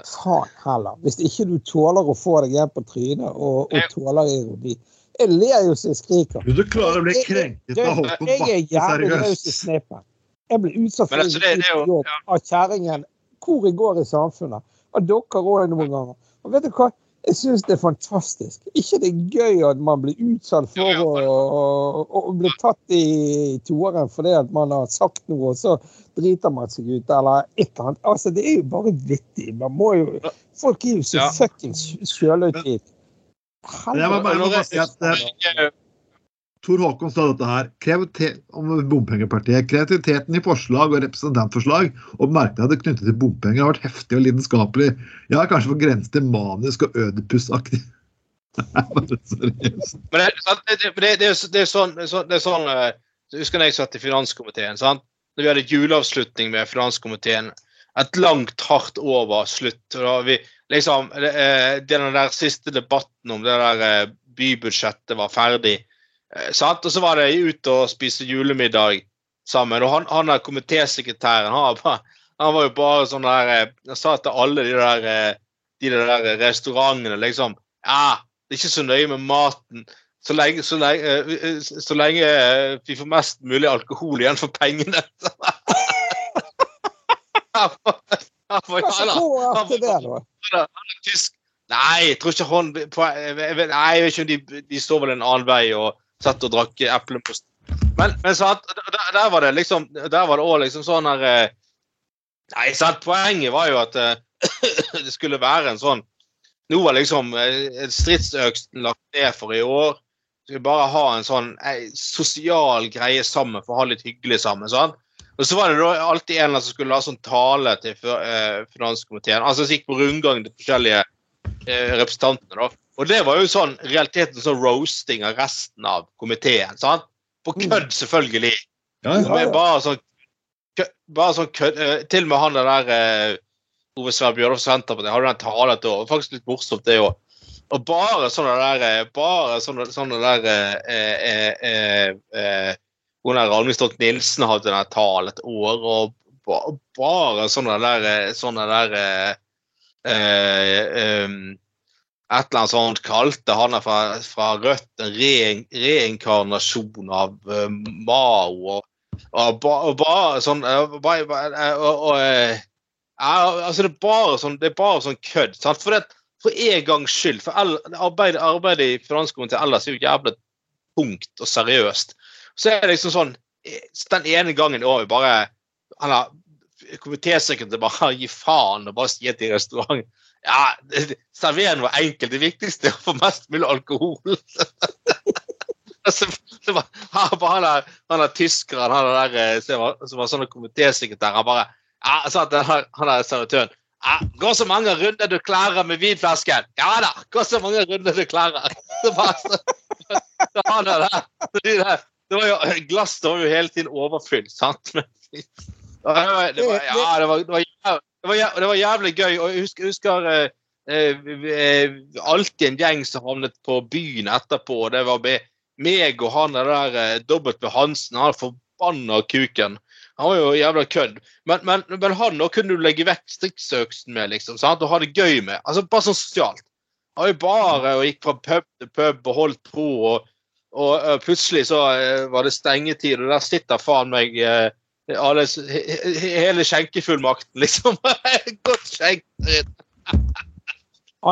faen heller. Hvis ikke du tåler å få deg hjem på trynet og, og tåler ironi. Jeg ler jo så jeg skriker. Du klarer å bli krenket av Håkon Jeg er Bakke, jævlig løs i seriøst. Jeg blir utsatt for altså, det- det jo- jobb av kjerringen hvor jeg går i samfunnet. Av dere òg noen ganger. Og vet du hva? Jeg syns det er fantastisk. Ikke det er gøy at man blir utsatt for Jo, å, å, å bli tatt i toeren fordi at man har sagt noe, og så driter man seg ut, eller et eller annet. Altså, det er jo bare vittig. Man må jo Folk er jo så Ja. fuckings sjølhøytidelige. Men jeg må bare- jeg må si at eh, Tor Håkon sa dette her. Om bompengepartiet. Kreativiteten i forslag og representantforslag og merknader knyttet til bompenger har vært heftig og lidenskapelig. Ja, kanskje på grensen til manisk og ødipusaktig. Men det, det, det, det, det, er, sånn, det er sånn, det sånn eh, Jeg husker da jeg satt i finanskomiteen. sant? Når vi hadde juleavslutning med finanskomiteen. Et langt, hardt år var slutt. og da vi, liksom, eh, Den der siste debatten om det der eh, bybudsjettet var ferdig. eh, sant? Og så var det ut og spise julemiddag sammen. Og han, han er komitésekretæren. Han, han var jo bare sånn der Han sa til alle de der, de der restaurantene liksom Ja, det er ikke så nøye med maten. så lenge, så, lenge, så lenge vi får mest mulig alkohol igjen for pengene. Hva til det, da? Nei, jeg tror ikke han Nei, jeg vet ikke om de, de så vel en annen vei og satt og drakk eplemost. Men, men sant, der, der var det liksom Der var det òg liksom sånn her eh, Nei, sant, poenget var jo at eh, det skulle være en sånn Nå var liksom stridsøksten stridsøksen lagt ned for i år. Skulle bare ha en sånn ei, sosial greie sammen for å ha litt hyggelig sammen. sant? Og så var det da alltid en som skulle ha sånn tale til eh, finanskomiteen. Altså som gikk på rundgang til forskjellige eh, representantene. da. Og det var jo sånn realiteten sånn roasting av resten av komiteen. sant? På kødd, selvfølgelig. Ja, ja. Med bare sånn kø- bare sånn kødd eh, Til og med han der Ove Sverre Bjørnov fra Senterpartiet hadde den talen til år. Faktisk litt morsomt, det òg. Og bare sånne der Bare sånne, sånne der eh, eh, eh, eh, Hun Nilsen hadde den talen et år, og bare sånne der eh, Sånne der eh, um, et eller annet sånt kalte han fra, fra Rødt en rein, reinkarnasjon av eh, Mao. Og, og, ba, og bare sånn altså det er bare sånn, det er bare sånn kødd. Sant? For, det, for en gangs skyld. For arbeidet, arbeid i finanskomiteen ellers er jo jævlig tungt og seriøst. Så er det liksom sånn eh, Den ene gangen i året bare han har Komitésekretæren bare gir faen og bare sier til restauranten ja, noe servering var enkelt. Det viktigste er å få mest mulig alkohol. altså, så han, han, der, han der tyskeren han der, eh, som var, sånn komitésekretær, han bare ja, sa til han, der servitøren ja, Gå så mange runder du klarer med vinflasken. Ja da, gå så mange runder du klarer. Så bare, så, så han der, de der, det var jo, Glasset var jo hele tiden overfylt, sant? Men, det var, det var, ja, det var, det var, jævlig, det var, jævlig gøy. Og jeg husker, husker eh, eh, eh, alltid en gjeng som havnet på byen etterpå. og Det var meg og han der eh, W. Hansen. Han forbanna kuken. Han var jo jævla kødd. Men, men, men han nå kunne du legge vekk stridsøksen med, liksom. Sant? Og ha det gøy med. Altså Bare sånn sosialt. Han var jo bare og gikk fra pub til pub og holdt på. og og uh, plutselig så uh, var det stengetid, og der sitter faen meg uh, alle, he, he, hele skjenkefullmakten, liksom. Godt skjenk.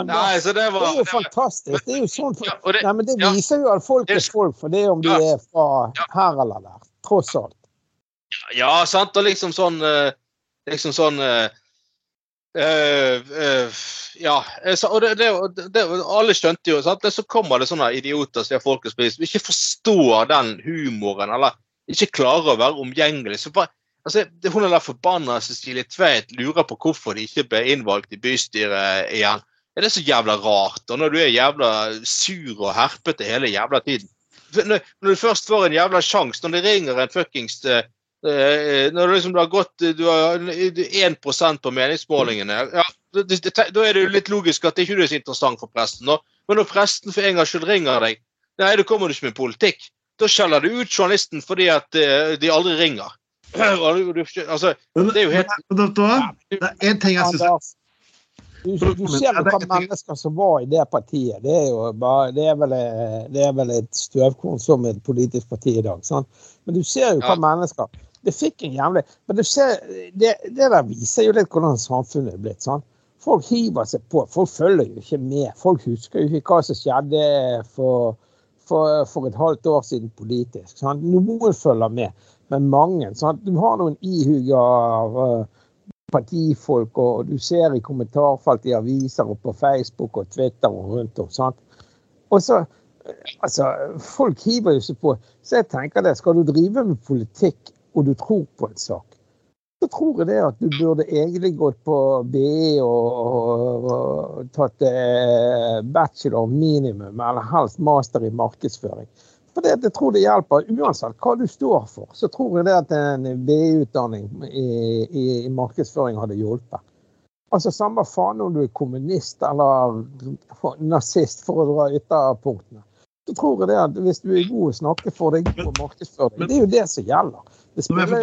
Nei, så det det er jo fantastisk. Det er jo sånn ja, det, Nei, men Det ja. viser jo at folk er folk, for det er om de Ja. er fra Ja. her eller der. Tross alt. Ja, sant, og liksom sånn Liksom sånn eh, eh, Ja. eh, så- Og det, det, det, alle skjønte jo sant? Så kommer det sånne idioter som er folkets pris, som ikke forstår den humoren, eller ikke klarer å være omgjengelig. Så bare, altså, hun er der forbanna Cecilie Tveit lurer på hvorfor de ikke ble innvalgt i bystyret igjen. Er det så jævla rart? Og når du er jævla sur og herpete hele jævla tiden. Når, du først får en jævla sjanse, når det ringer en fuckings Eh, når du liksom du har gått du har 1 på meningsmålingene, ja, det- det- det- da er det jo litt logisk at det ikke er så interessant for presten. nå. Men når presten for en gangs skyld ringer deg, nei, da kommer du ikke med politikk. Da skjeller du ut journalisten fordi at eh, de aldri ringer. Altså, det er jo helt? Det er en ting jeg syns du, du ser jo hva mennesker som var i det partiet. Det er jo bare, det er vel, det er vel et støvkorn som et politisk parti i dag. Sant? Men du ser jo hva Ja. mennesker Det fikk en jævlig Men du ser, det, det der viser jo litt hvordan samfunnet er blitt. Sant? Folk hiver seg på. Folk følger jo ikke med. Folk husker jo ikke hva som skjedde for, for, for et halvt år siden politisk. Sant? Noen følger med, men mange. Sant? Du har noen ihuga eh, partifolk, og du ser i kommentarfelt i aviser og på Facebook og Twitter og rundt om. sant? Og så, altså, Folk hiver jo seg på. Så jeg tenker det, skal du drive med politikk og du tror på en sak, så tror jeg det at du burde egentlig gått på BI og, og, og tatt eh, bachelor minimum, eller helst master i markedsføring. For det, jeg tror det hjelper. Uansett hva du står for, så tror jeg det at en BI-utdanning i, i, i markedsføring hadde hjulpet. Altså Samme faen om du er kommunist eller nazist, for å dra ytterpunktene. Så tror jeg det at hvis du er god å snakke for deg, god å markedsføre deg. Men- Det er jo det som gjelder. Det Nå må jeg få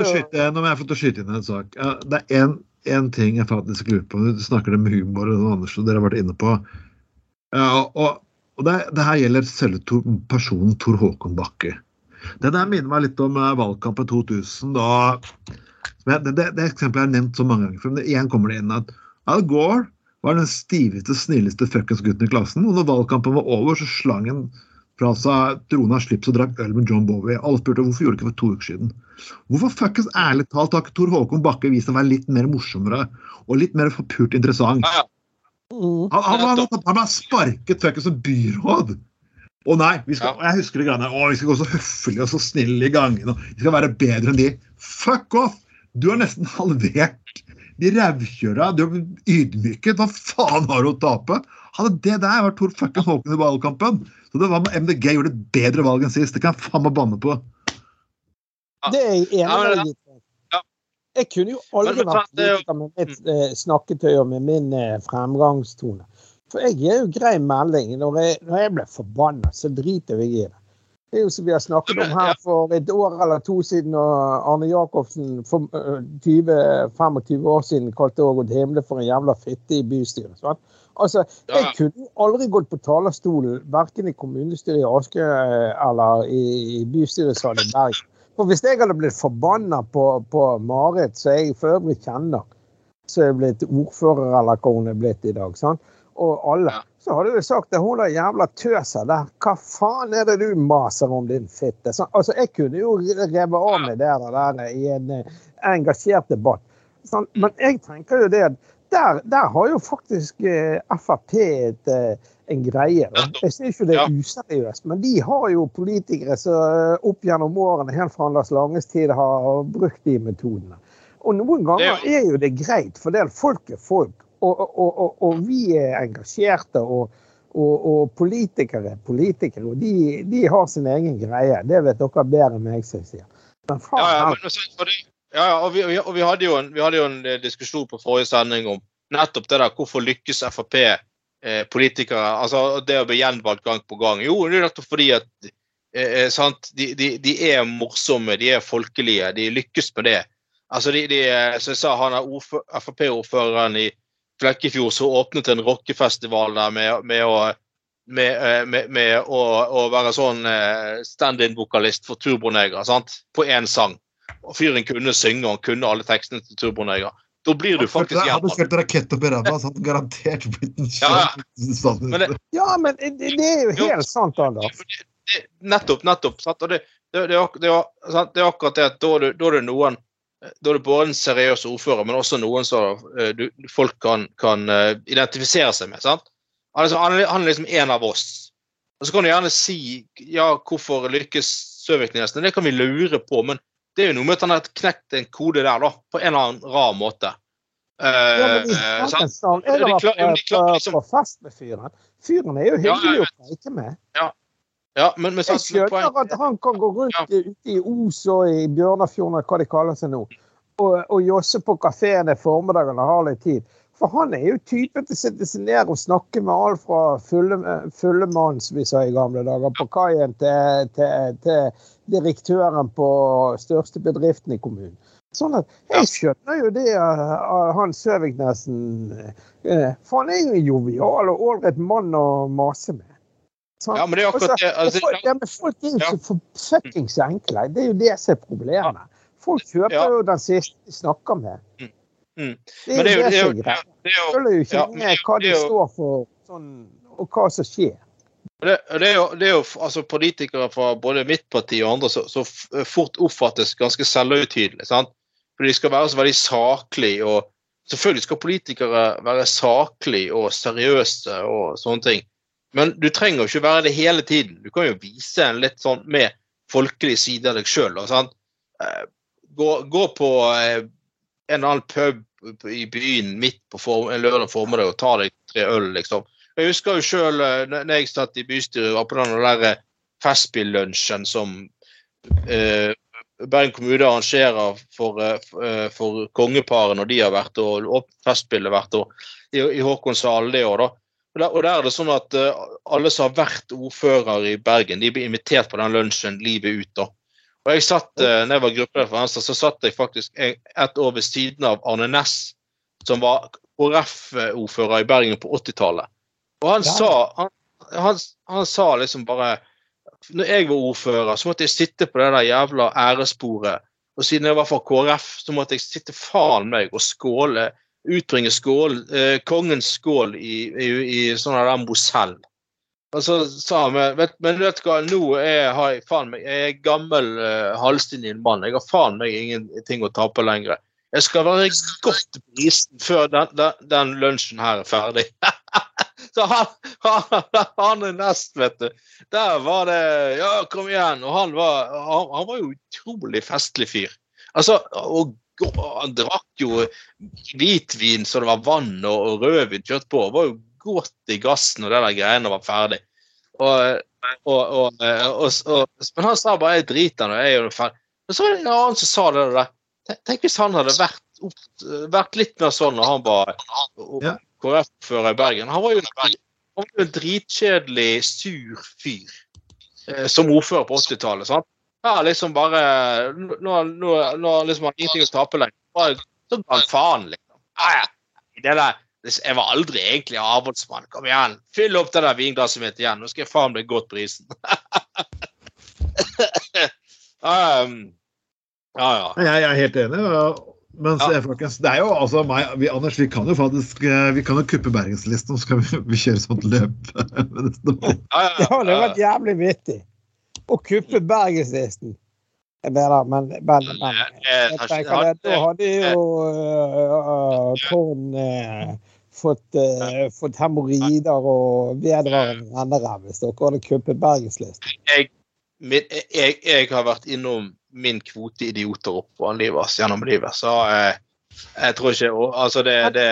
til å skyte, inn en sak. Det er en, en ting jeg faktisk lurer på. Du snakker om humor og annet som dere har vært inne på. Ja, og Og det, det her gjelder selve Tor, personen Tor Håkon Bakke. Det der minner meg litt om eh, valgkampen 2000. da det, det, det eksempelet har nevnt så mange ganger. For igjen kommer det inn at Al Gore var den stiveste, snilleste fuckings gutten i klassen. Og når valgkampen var over, så slang han fra seg trona slips og drakk øl med John Bowie. Alle spurte hvorfor gjorde du ikke for to uker siden. Hvorfor fuckings ærlig talt har ikke Tor Håkon Bakke vist seg å være litt mer morsommere og litt mer forpult interessant? Ja, ja. Mm. Han, han, han, han ble sparket fuckings som byråd. Å nei, vi skal, jeg husker det greiene. Å, vi skal gå så høflige og så snille i gangene. Vi skal være bedre enn de. Fuck off! Du har nesten halvert de rævkjøra. Du har ydmyket. Hva faen har du å tape? Hadde det der vært Tor fucking Håkon i valgkampen, så det var med MDG gjorde et bedre valg enn sist. Det kan jeg faen meg banne på. Det er jeg enig Ja, med deg i. Jeg kunne jo aldri vært er politiker med mitt eh, snakketøy og med min eh, fremgangstone. For jeg gir jo grei melding. Når jeg, når jeg blir forbanna, så driter jeg i det. Det er jo som vi har snakket om her for et år eller to siden, og Arne Jacobsen for eh, 20-25 år siden kalte Ågot Himle for en jævla fitte i bystyret. Sant? Altså, Jeg kunne aldri gått på talerstolen, verken i kommunestyret i Aske eh, eller i, i bystyresalen i Bergen. For hvis jeg hadde blitt forbanna på, på Marit, som jeg for øvrig kjenner, som er blitt ordfører eller hva hun er blitt i dag, sant? og alle, så hadde jeg sagt at hun der jævla tøsa der, hva faen er det du maser om, din fitte? Så, altså, jeg kunne jo revet av meg det der i en eh, engasjert debatt. Sånn, men jeg tenker jo det at der, der har jo faktisk eh, Frp et, eh, en greie. Da. Jeg sier ikke det er useriøst, men de har jo politikere som eh, opp gjennom årene, helt fra Anders Langes tid, har brukt de metodene. Og noen ganger er jo det greit, for det er folk er folk. Og, og, og, og vi er engasjerte, og, politikere er politikere. Og de, de har sin egen greie. Det vet dere bedre enn meg, som sier. Men faen, Ja, ja, men, og ja, ja, og, vi, vi- hadde en, vi hadde jo en eh, diskusjon på forrige sending om nettopp det der hvorfor lykkes Frp eh, politikere altså det å bli gjenvalgt gang på gang. Jo, det er nettopp fordi at eh, eh, de, de, de er morsomme, de er folkelige, de lykkes med det. Altså de, de, eh, som jeg sa, han er ordfø- Frp-ordføreren i Flekkefjord som åpnet en rockefestival der med, med å med, med, med å, å være sånn stand-in-vokalist for Turbonegra, sant? på én sang. Og fyren kunne synge, og kunne alle tekstene til Turboneger. Da blir du faktisk Hadde gjenvalgt. kjørt rakett opp i ræva, så hadde garantert blitt en Ja, ja. Men det- Ja, men det, det er jo Jo. helt sant, Anders. Nettopp, nettopp. Sant? Og det, det, det, det, er- sant? det er akkurat det at da er det, da er det noen da er det både en seriøs ordfører, men også noen som eh, folk kan, kan eh, identifisere seg med. sant? Han er, liksom- han er er liksom en av oss. Og Så kan du gjerne si ja, hvorfor lykkes Søvik-Nesten? Det kan vi lure på, men det er jo noe med at han har knekt en kode der, da, på en eller annen rar måte. Uh, Ja, men i eh, De har ja, vært de på, klarer liksom- på fest med fyren. Fyren er jo Ja, hyggelig ja, å preike med. Ja, men, men Jeg skjønner poeng- at han kan gå rundt Ja. ute i Os og i Bjørnafjorden, hva de kaller seg nå, og, og josse på kafeen i formiddagen og ha litt tid. For han er jo typen til å sitte seg ned og snakke med alt fra fulle- mann, som vi sa i gamle dager, på kaien til, til, til direktøren på største bedriften i kommunen. Sånn at Jeg skjønner jo det av han Søviknesen eh, For han er jo en jovial og ålreit mann å mase med. Sånn. Ja, men det er akkurat det. Altså, folk, ja, men folk er jo så for fuckings enkle. Det er jo det som er problemet. Folk kjøper Ja. jo den siste de snakker med. Mm. Mm. Det er jo det som er greia. er Følger jo ikke med hva de står for, sånn, og hva som skjer. Det, det, er jo, det er jo altså politikere fra både mitt parti og andre som fort oppfattes ganske selvhøytidelige. sant? For de skal være så veldig saklige og Selvfølgelig skal politikere være saklige og seriøse og sånne ting. Men du trenger jo ikke være det hele tiden. Du kan jo vise en litt sånn med folkelig side av deg sjøl. Gå, gå på eh, en eller annen pub i byen midt på form, en lørdag formiddag og ta deg tre øl, liksom. Jeg husker jo sjøl når jeg satt i bystyret, var på den der eh, Festspillunsjen som eh, Bergen kommune arrangerer for, eh, eh, for kongeparet når de har vært og og Festspillet hvert år, i, i Håkonshallen det år, da. Og der, og der er det sånn at eh, alle som har vært ordfører i Bergen, de blir invitert på den lunsjen livet ut. da. Og jeg satt, eh, når jeg var gruppeleder for Venstre, så satt jeg faktisk et år ved siden av Arne Næss, som var KrF-ordfører i Bergen på 80-tallet. Og han Ja. sa han, han, han sa liksom bare Når jeg var ordfører, så måtte jeg sitte på det der jævla æresbordet. Og siden jeg var fra KrF, så måtte jeg sitte faen meg og skåle, utbringe skål, eh, kongens skål i, i, i sånn der Mosell. Og så sa han men vet, men vet du hva, nå er, jeg faen meg, jeg er gammel eh, halvstinn mann. Jeg har faen meg ingenting å tape lenger. Jeg skal være godt brisen før den, den, den lunsjen her er ferdig. så han, han, han er nest, vet du. Der var det Ja, kom igjen. Og han var, han, han var jo utrolig festlig fyr. Altså, og han drakk jo hvitvin så det var vann og, og rødvin kjørt på. Han var jo godt i gassen når det der greiene var ferdig. Og, og, og, men han sa bare 'jeg driter nå, jeg er jo ferdig'. Men så var det en annen som sa det der. Tenk hvis han hadde vært, opp, vært litt mer sånn når han var Ja. KrF-fører i Bergen. Han var jo en, var jo en dritkjedelig, sur fyr eh, som ordfører på 80-tallet. sant? Ja, liksom bare Nå har liksom han ingenting å tape lenger. Så ga han faen, liksom. Ja, ja. Det der, jeg var aldri egentlig avholdsmann. Kom igjen, fyll opp det der vinglasset mitt igjen. Nå skal jeg faen bli godt prisen. um, ja, ja. Jeg, jeg er helt enig. Men Ja. folkens, det er jo altså meg, vi, Anders, vi kan jo faktisk eh, vi kan jo kuppe Bergenslisten, og så skal vi, vi kjøre sånt løp. Ja, ja, Det hadde vært jævlig vittig. Å kuppe Bergenslisten. Jeg mener, men, men, men jeg tenker det, da hadde jo uh, Trond uh, fått, uh, fått hemoroider og vedvarende renneræv hvis dere hadde kuppet Bergenslisten. Jeg, jeg, jeg har vært innom min kvote idioter opp på livet, gjennom livet, så eh, jeg tror ikke Altså, det, det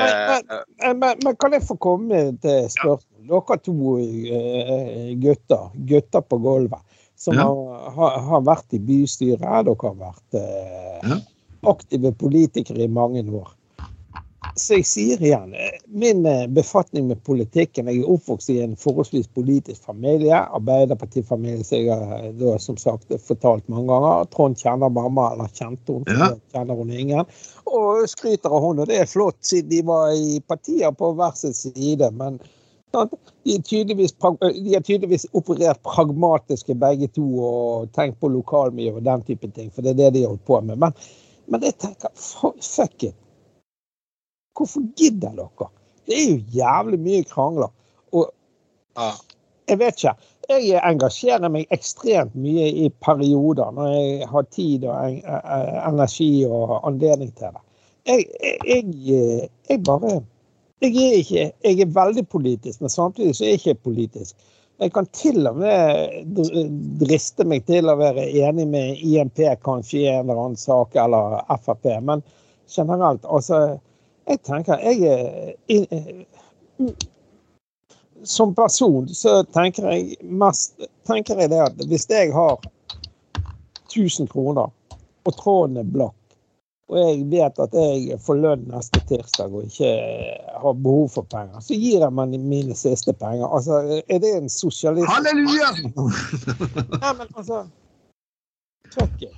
Men, men, men kan jeg få komme med et spørsmål? Dere to eh, gutter, gutter på gulvet, som Ja. har, har, har vært i bystyret, dere har vært eh, Ja. aktive politikere i mange år. Så jeg sier igjen, eh, min eh, befatning med politikken Jeg er oppvokst i en forholdsvis politisk familie. Arbeiderpartifamilie, som jeg har eh, som sagt fortalt mange ganger. Trond kjenner mamma, eller kjente hun, Ja. kjenner hun ingen. Og skryter av hun, og det er flott, siden de var i partier på hver sin side. Men de de er tydeligvis operert pragmatiske begge to og tenkt på lokalmiljø og den type ting, for det er det de har holdt på med. Men, men jeg tenker, fuck it. Hvorfor gidder dere? Det er jo jævlig mye krangler. Og jeg vet ikke. Jeg engasjerer meg ekstremt mye i perioder når jeg har tid og eh, energi og anledning til det. Jeg, jeg, jeg, jeg bare jeg er, ikke, jeg er veldig politisk, men samtidig så er jeg ikke politisk. Jeg kan til og med driste meg til å være enig med IMP kanskje i en eller annen sak, eller Frp. Men generelt, altså Jeg tenker jeg er in- som person så tenker jeg mest tenker jeg det at hvis jeg har 1000 kroner, og tråden er blakk, og jeg vet at jeg får lønn neste tirsdag og ikke har behov for penger, så gir jeg meg mine siste penger. Altså, er det en sosialist? Halleluja! Nei, men altså Trøkket.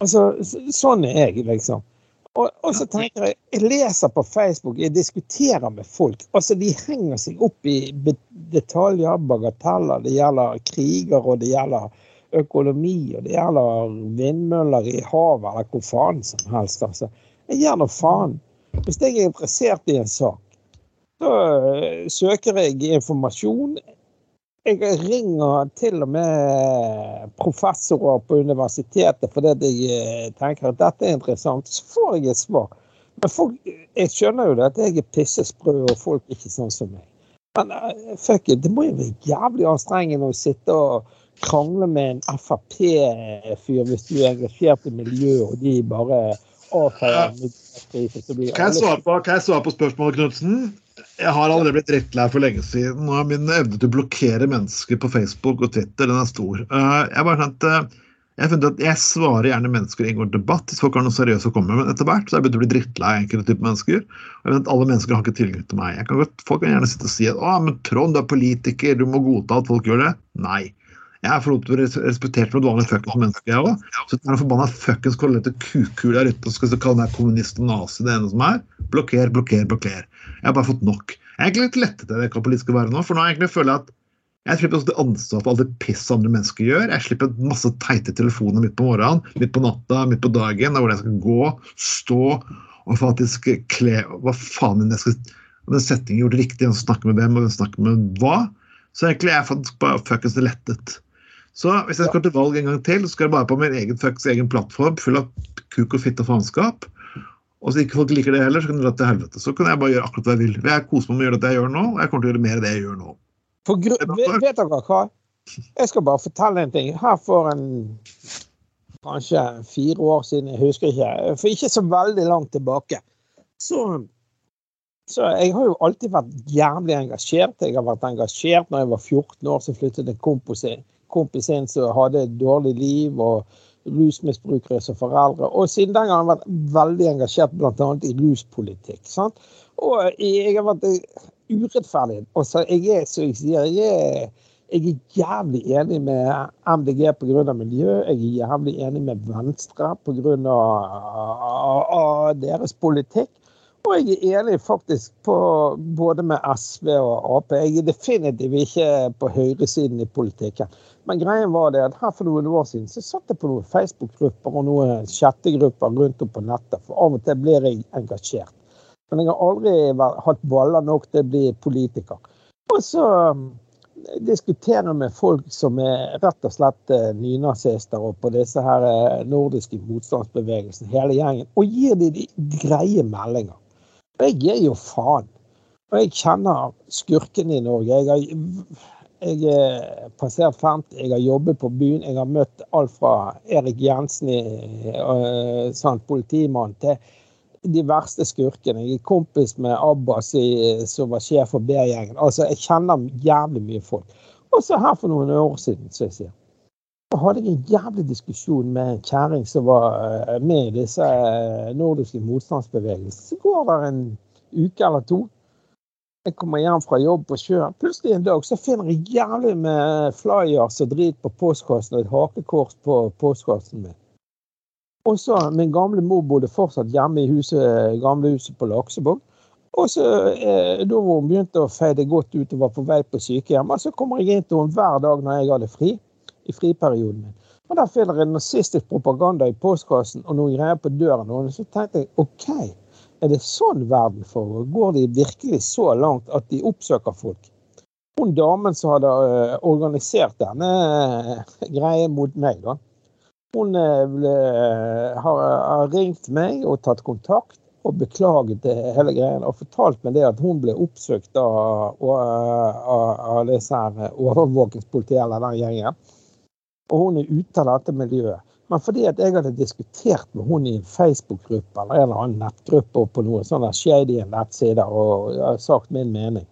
Altså, sånn er jeg, liksom. Og, og så tenker jeg Jeg leser på Facebook, jeg diskuterer med folk. Altså, De henger seg opp i detaljer, bagateller. Det gjelder kriger, og det gjelder økonomi, og det gjelder vindmøller i havet, eller hvor faen som helst. altså. Jeg gir nå faen. Hvis jeg er interessert i en sak, så øh, søker jeg informasjon. Jeg ringer til og med professorer på universitetet fordi jeg eh, tenker at dette er interessant. Så får jeg et svar. Men folk, jeg skjønner jo det at jeg er pissesprø og folk er ikke sånn som meg. Men eh, fuck it, det må jo være jævlig anstrengende å sitte og krangle med en Frp-fyr hvis du er engasjert i miljøet, og de bare avfeier Kan jeg svare på, på spørsmålet, Knutsen? Jeg har allerede blitt drittlei for lenge siden. Er min evne til å blokkere mennesker på Facebook og Twitter den er stor. Eh, Jeg bare eh, jeg at jeg svarer gjerne mennesker i en debatt hvis folk har noe seriøst å komme med, men etter hvert så har jeg begynt å bli drittlei enkelte typer mennesker. Og jeg vet at alle mennesker har ikke tilgang til meg. Kan godt, folk kan gjerne sitte og si at å, men Trond, du er politiker, du må godta at folk gjør det. Nei. Jeg er for til å respektert som et vanlig fuckings menneske, jeg òg. Så den forbanna fuckings kollete kukkul der ute og skal kalle meg kommunist og nazi, det ene som er. Blokker, blokker, blokker. Jeg har bare fått nok. Jeg er egentlig litt lettet over hva politiske være nå, for nå har jeg egentlig føler jeg at jeg slipper også ansvar for alt det pisset andre mennesker gjør. Jeg slipper masse teite telefoner midt på morgenen, midt på natta, midt på dagen, hvor jeg skal gå, stå og faktisk kle Hva faen enn jeg skal om den settingen gjorde riktig, og snakke med hvem og snakke med hva. Så egentlig er jeg faktisk bare fuckings lettet. Så hvis jeg skal til valg en gang til, så skal jeg bare på min egen fucks, egen plattform full av kuk og fitte og faenskap. Og hvis ikke folk liker det heller, så kan de dra til helvete. Så kan jeg bare gjøre akkurat hva jeg vil. Jeg koser meg med å gjøre det jeg gjør nå, og jeg kommer til å gjøre mer av det jeg gjør nå. Gru vet, dere hva? Jeg skal bare fortelle en ting. Her for en kanskje fire år siden, jeg husker ikke, for ikke så veldig langt tilbake, så så jeg har jo alltid vært jævlig engasjert. Jeg har vært engasjert når jeg var 14 år, så flyttet en kompis, kompis inn som hadde et dårlig liv, og rusmisbrukere som foreldre. Og siden den gang har jeg vært veldig engasjert bl.a. i ruspolitikk. Sant? Og jeg har vært urettferdig. Altså, jeg er, som jeg sier, jeg er, jeg er jævlig enig med MDG pga. miljø. Jeg er jævlig enig med Venstre pga. deres politikk. Og jeg er enig faktisk på, både med SV og Ap. Jeg er definitivt ikke på høyresiden i politikken. Men greien var det at her for noen år siden så satt jeg på noen Facebook-grupper og noen chattegrupper rundt om på nettet. For av og til blir jeg engasjert. Men jeg har aldri hatt baller nok til å bli politiker. Og så um, diskuterer jeg med folk som er rett og slett uh, nynazister og på disse her uh, nordiske motstandsbevegelsene, hele gjengen, og gir de, de greie meldinger. Jeg gir jo faen. Og jeg kjenner skurkene i Norge. Jeg har, jeg er passert 50, jeg har jobbet på byen. Jeg har møtt alt fra Erik Jensen, uh, sant, politimann, til de verste skurkene. Jeg er kompis med Abbas, i, som var sjef for B-gjengen. Altså, jeg kjenner jævlig mye folk. Og så her for noen år siden, så jeg sier så hadde jeg en jævlig diskusjon med en kjerring som var eh, med i disse eh, nordiske motstandsbevegelsene. Så går det en uke eller to. Jeg kommer hjem fra jobb på sjøen. Plutselig en dag så finner jeg jævlig med flyers og drit på postkassen og et hakekors på postkassen min. Og så Min gamle mor bodde fortsatt hjemme i huset, gamle huset på Laksevåg. Og så, eh, Da hun begynte å feide godt ut og var på vei på sykehjem, så kommer jeg inn til henne hver dag når jeg hadde fri i friperioden min. Og Der finner jeg nazistisk propaganda i postkassen og noen greier på døren. Og så tenkte jeg OK, er det sånn verden foregår? Går de virkelig så langt at de oppsøker folk? Hun damen som hadde uh, organisert denne uh, greia mot meg, da. Hun uh, ble, har, har, ringt meg og tatt kontakt og beklaget hele greia. Og fortalt meg det at hun ble oppsøkt av, av, av disse overvåkingspolitiet eller den gjengen og hun er ute av dette miljøet. Men fordi at jeg hadde diskutert med hun i en Facebook-gruppe eller en eller annen nettgruppe på noen sånne shady nettsider og jeg sagt min mening,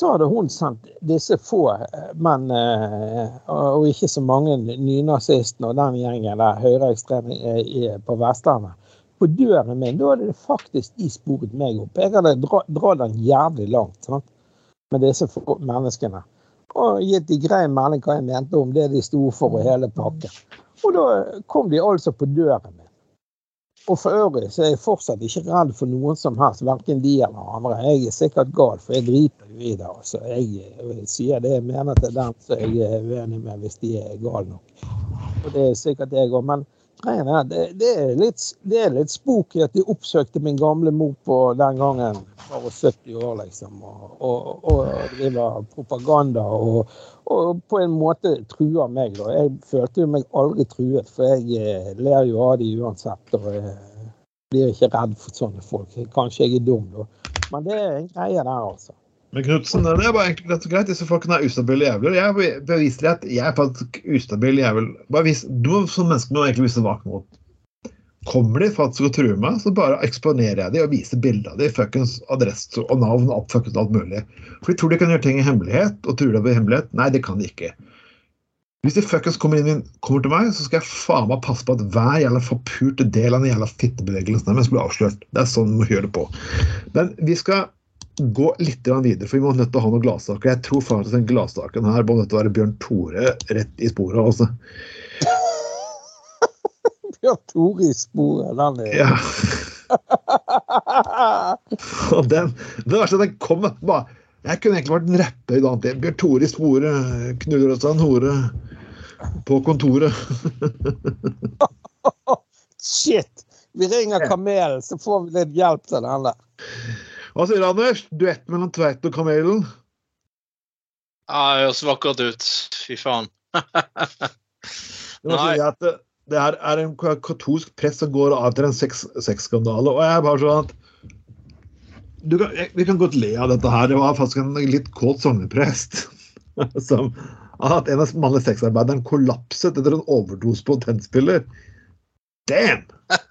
så hadde hun sendt disse få, eh, men eh, og ikke så mange nynazistene og den gjengen der høyreekstreme på Vestlandet på døren min. Da hadde det faktisk de sporet meg opp. Jeg hadde dratt den jævlig langt sant? med disse menneskene og gitt de grei melding hva jeg mente om det de sto for og hele pakken. Og da kom de altså på døren min. Og for øvrig så er jeg fortsatt ikke redd for noen som helst, verken de eller andre. Jeg er sikkert gal, for jeg driter jo i det. Altså. Jeg, jeg, sier det jeg mener til dem som jeg er uenig med, hvis de er gale nok. Og det er sikkert jeg òg. Men greien nei, det, det, er litt, det er litt spooky at de oppsøkte min gamle mor på den gangen var 70 år, liksom, og, og, og driver propaganda og, og, på en måte truer meg. Da. Jeg følte meg aldri truet, for jeg eh, ler jo av de uansett. og jeg blir ikke redd for sånne folk. Kanskje jeg er dum, da. Men det er en greie der, altså. Men Knutsen, det er bare egentlig rett og greit. Disse folkene er ustabile jævler. Jeg beviser at jeg er faktisk ustabil jævel. Vis, du som menneske må egentlig vise vak mot. Kommer de faktisk og truer meg, så bare eksponerer jeg dem og viser bilde av dem, fuckings adresse og navn og fuckings alt mulig. For de tror de kan gjøre ting i hemmelighet, og truer deg i hemmelighet. Nei, det kan de ikke. Hvis de fuckings kommer, inn, kommer til meg, så skal jeg faen meg passe på at hver jævla forpurte del av den jævla fittebevegelsen deres blir avslørt. Det er sånn vi må gjøre det på. Men vi skal gå litt videre, for vi må nødt til å ha noen gladsaker. Jeg tror faktisk den gladsaken her må nødt til å være Bjørn Tore rett i sporet. altså. Bjørn Tore i sporet. Den er ja. Og den, det verste er den kom bare Jeg kunne egentlig vært en rapper i dag. Bjørn Tore i sporet knuller seg en hore på kontoret. Shit! Vi ringer Kamelen, så får vi litt hjelp til den der. Hva sier du, Anders? Duett mellom Tveit og Kamelen? Ja, det høres vakkert ut. Fy faen. Det må Nei. si at det, det her er en katolsk prest som går av til en sex- sexskandale. Og jeg er bare sånn at du kan, Vi kan godt le av dette her. Det var faktisk en litt kåt sogneprest som hatt en av mannlige sexarbeiderne kollapset etter en overdose på en tennspiller. Damn!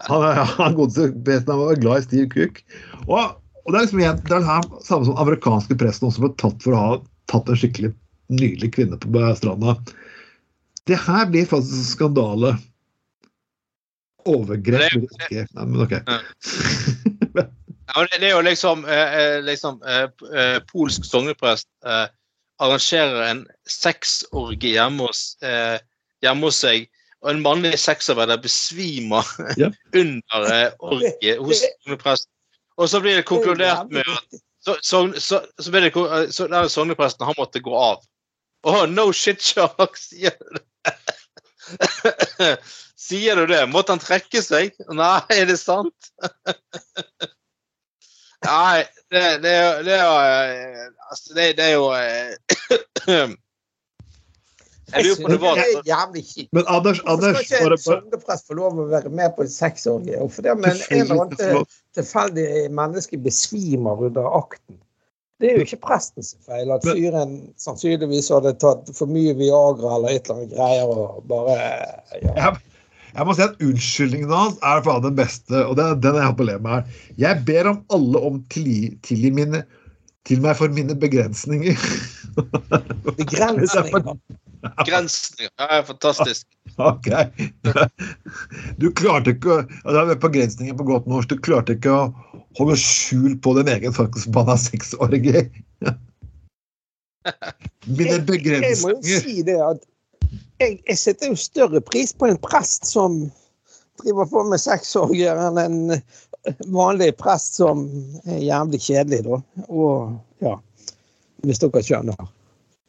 Han, han godeste presten var glad i Steve Cook. Og, og det er liksom igjen, det er her samme som amerikanske presten også ble tatt for å ha tatt en skikkelig nydelig kvinne på stranda. Det her blir faktisk en skandale. Overgrep blir ikke. Nei, men ok. Ja, det, er jo liksom, eh, eh, liksom eh, Polsk sogneprest eh, arrangerer en sexorgie hjemme hjemme hos seg, og en mannlig sexarbeider besvimer Ja. under eh, orgie hos sognepresten. Og så blir det konkludert med at så, så, så, så ble det, eh, så sognepresten han måtte gå av. Åh, no shit, Shark, sier du det? sier du det? Måtte han trekke seg? Nei, er det sant? Nei, det, det, det er jo eh, Altså, det, det er jo eh, Jeg lurer på det var det er jævlig kjipt. Men Anders, Hvorfor skal ikke en sogneprest få lov å være med på en sexorgie? Fordi om en, eller annen tilfeldig menneske besvimer under akten. Det er jo ikke prestens feil at fyren sannsynligvis hadde tatt for mye Viagra eller et eller annet greier og bare ja. jeg, jeg må si at unnskyldningen hans er faen den beste, og det er den jeg har på å le med her. Jeg ber om alle om tilgi, tilgi mine til meg for mine begrensninger. Begrensninger. Begrensninger Ja, fantastisk. Ok. Du klarte ikke å Det er begrensninger på godt norsk. Du klarte ikke å holde skjul på din egen faktisk forbanna sexorgie. Mine Jeg, jeg må jo si det at jeg, jeg setter jo større pris på en prest som driver på med sexorgier, enn en vanlig prest som er jævlig kjedelig, da. Og ja, hvis dere skjønner.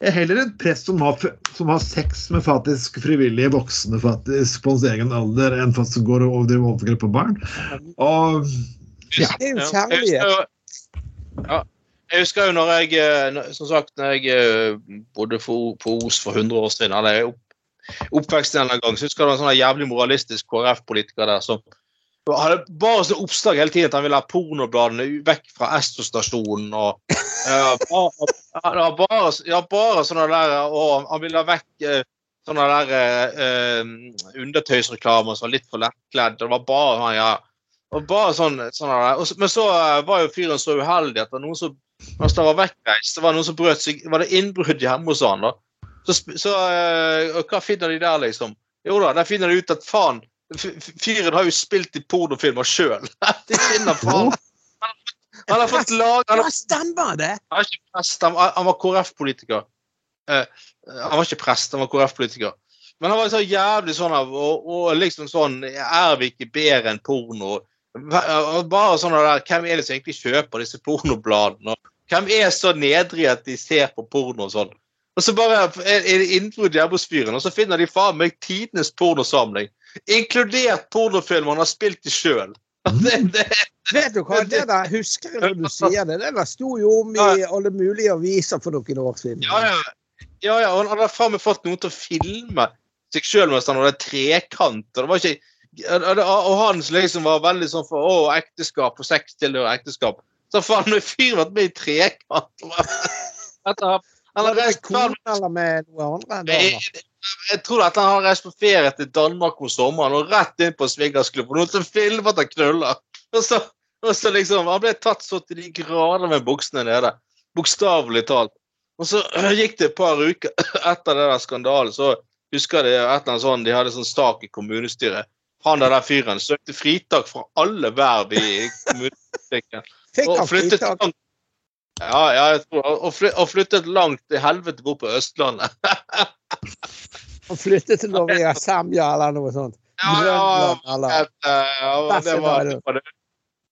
Jeg er heller en prest som har, som har sex med faktisk frivillige voksne faktisk på hans egen alder, enn faktisk går og driver overgrep på barn. Og ja. Det er jo jeg kjærlighet. Ja. Jeg husker jo når jeg eh, Som sagt, når jeg eh, bodde for, på Os for 100 år siden, eller opp, oppvekst en gang, så husker jeg det var en sånn jævlig moralistisk KrF-politiker der som hadde bare sånn oppslag hele tiden at han ville ha pornobladene vekk fra Esto-stasjonen. og eh, bare, ja, bare, ja, bare sånne der Og han ville ha vekk eh, sånne der eh, eh, undertøysreklamer som var litt for lettkledd. Det var bare han, ja. Og bare sånn, sånne der. Men så var jo fyren så uheldig at det var noen som mens han var vekkreist, var noen som brøt seg Var det innbrudd hjemme hos han, da? Så, så Hva finner de der, liksom? Jo da, der finner de ut at faen Fyren har jo spilt i pornofilmer sjøl. De finner faen Han har fått lag Han Ja, stemmer det! han var ikke prest, han, han var KrF-politiker. Eh, han var ikke prest, han var KrF-politiker. Men han var så jævlig sånn av og, og liksom sånn Er vi ikke bedre enn porno? Bare sånn der Hvem er det som egentlig kjøper disse pornobladene? Hvem er så nedrig at de ser på porno og sånn? Og så bare er det innbrudd hjemme hos fyren, og så finner de faen meg tidenes pornosamling. Inkludert pornofilmer han har spilt i sjøl. Det, Vet du hva, det der husker jeg du sier det. Det der sto jo om i alle mulige aviser for noen år siden. Ja, ja. ja, ja han hadde faen meg fått noen til å filme seg sjøl mens han hadde trekant. Og, det var ikke, og han liksom var veldig sånn for å, ekteskap og sex tilhører ekteskap. Så faen, når fyren vært med i trekant han har reist med kone eller med noen andre jeg, tror at han har reist på ferie til Danmark om sommeren og rett inn på swingersklubben. Noen som filmet at han knuller. Og så, og så liksom, Han ble tatt så til de grader med buksene nede. Bokstavelig talt. Og så gikk det et par uker etter den skandalen, så husker jeg det et eller annet sånn, de hadde sånn stak i kommunestyret. Han der, der fyren søkte fritak fra alle verv i kommunepolitikken. Og flyttet langt ja, ja, jeg tror og, fly, og flyttet langt til helvete bort på Østlandet. og flyttet til Novia Semja eller noe sånt? Ja, ja, Grønland eller Et, ja, det, var, det, var det,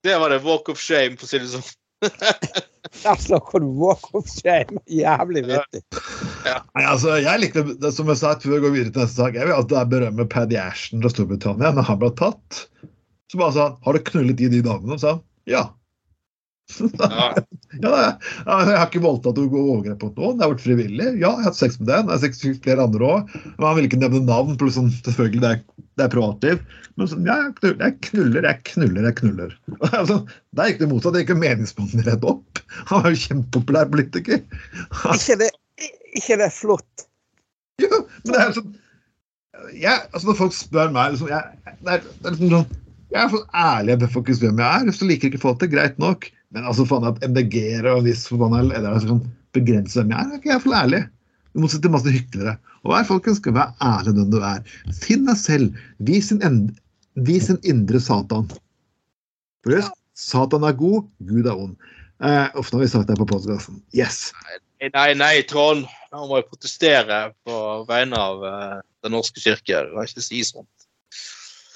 Det var det walk of shame, for å si det sånn. Der snakker du walk of shame. Jævlig vittig. Nei, altså, jeg likte, det, Som jeg sa før vi går videre til neste sak, jeg vil er berømme Paddy Ashton fra Storbritannia når han ble tatt. Så bare sa han 'Har du knullet i de damene?' Og sa han ja. Ja. Ja, jeg, jeg har ikke voldtatt og overgrep mot noen. Jeg har vært frivillig. Ja, jeg har hatt sex med den. Jeg har sex med flere andre òg. Men han vil ikke nevne navn. Pluss sånn, selvfølgelig, det er, det er privatliv. Men sånn, ja, jeg knuller, jeg knuller, jeg knuller. jeg knuller. Altså, Der gikk det motsatt. Det gikk jo meningsmåten rett opp. Han var jo kjempepopulær politiker. Ikke det, ikke det er flott? Jo, men det er sånn jeg, altså Når folk spør meg liksom, jeg, det er, det er liksom sånn, jeg er så ærlig jeg faktisk hvem jeg er. Hvis du liker ikke folk det, greit nok. Men altså faen at MDG-ere og en viss forbanna eller kan begrense hvem jeg er, er ikke jeg for ærlig. Du må sitte masse hyklere. Og vær folkens, skal være ærlig den du er. Finn deg selv. Vis din, end, vis din indre Satan. For husk, Satan er god, Gud er ond. Eh, Ofte har vi sagt det på podkasten. Yes. Nei, nei, Trond. Nå må jeg protestere på vegne av eh, Den norske kirke. Du kan ikke si sånt.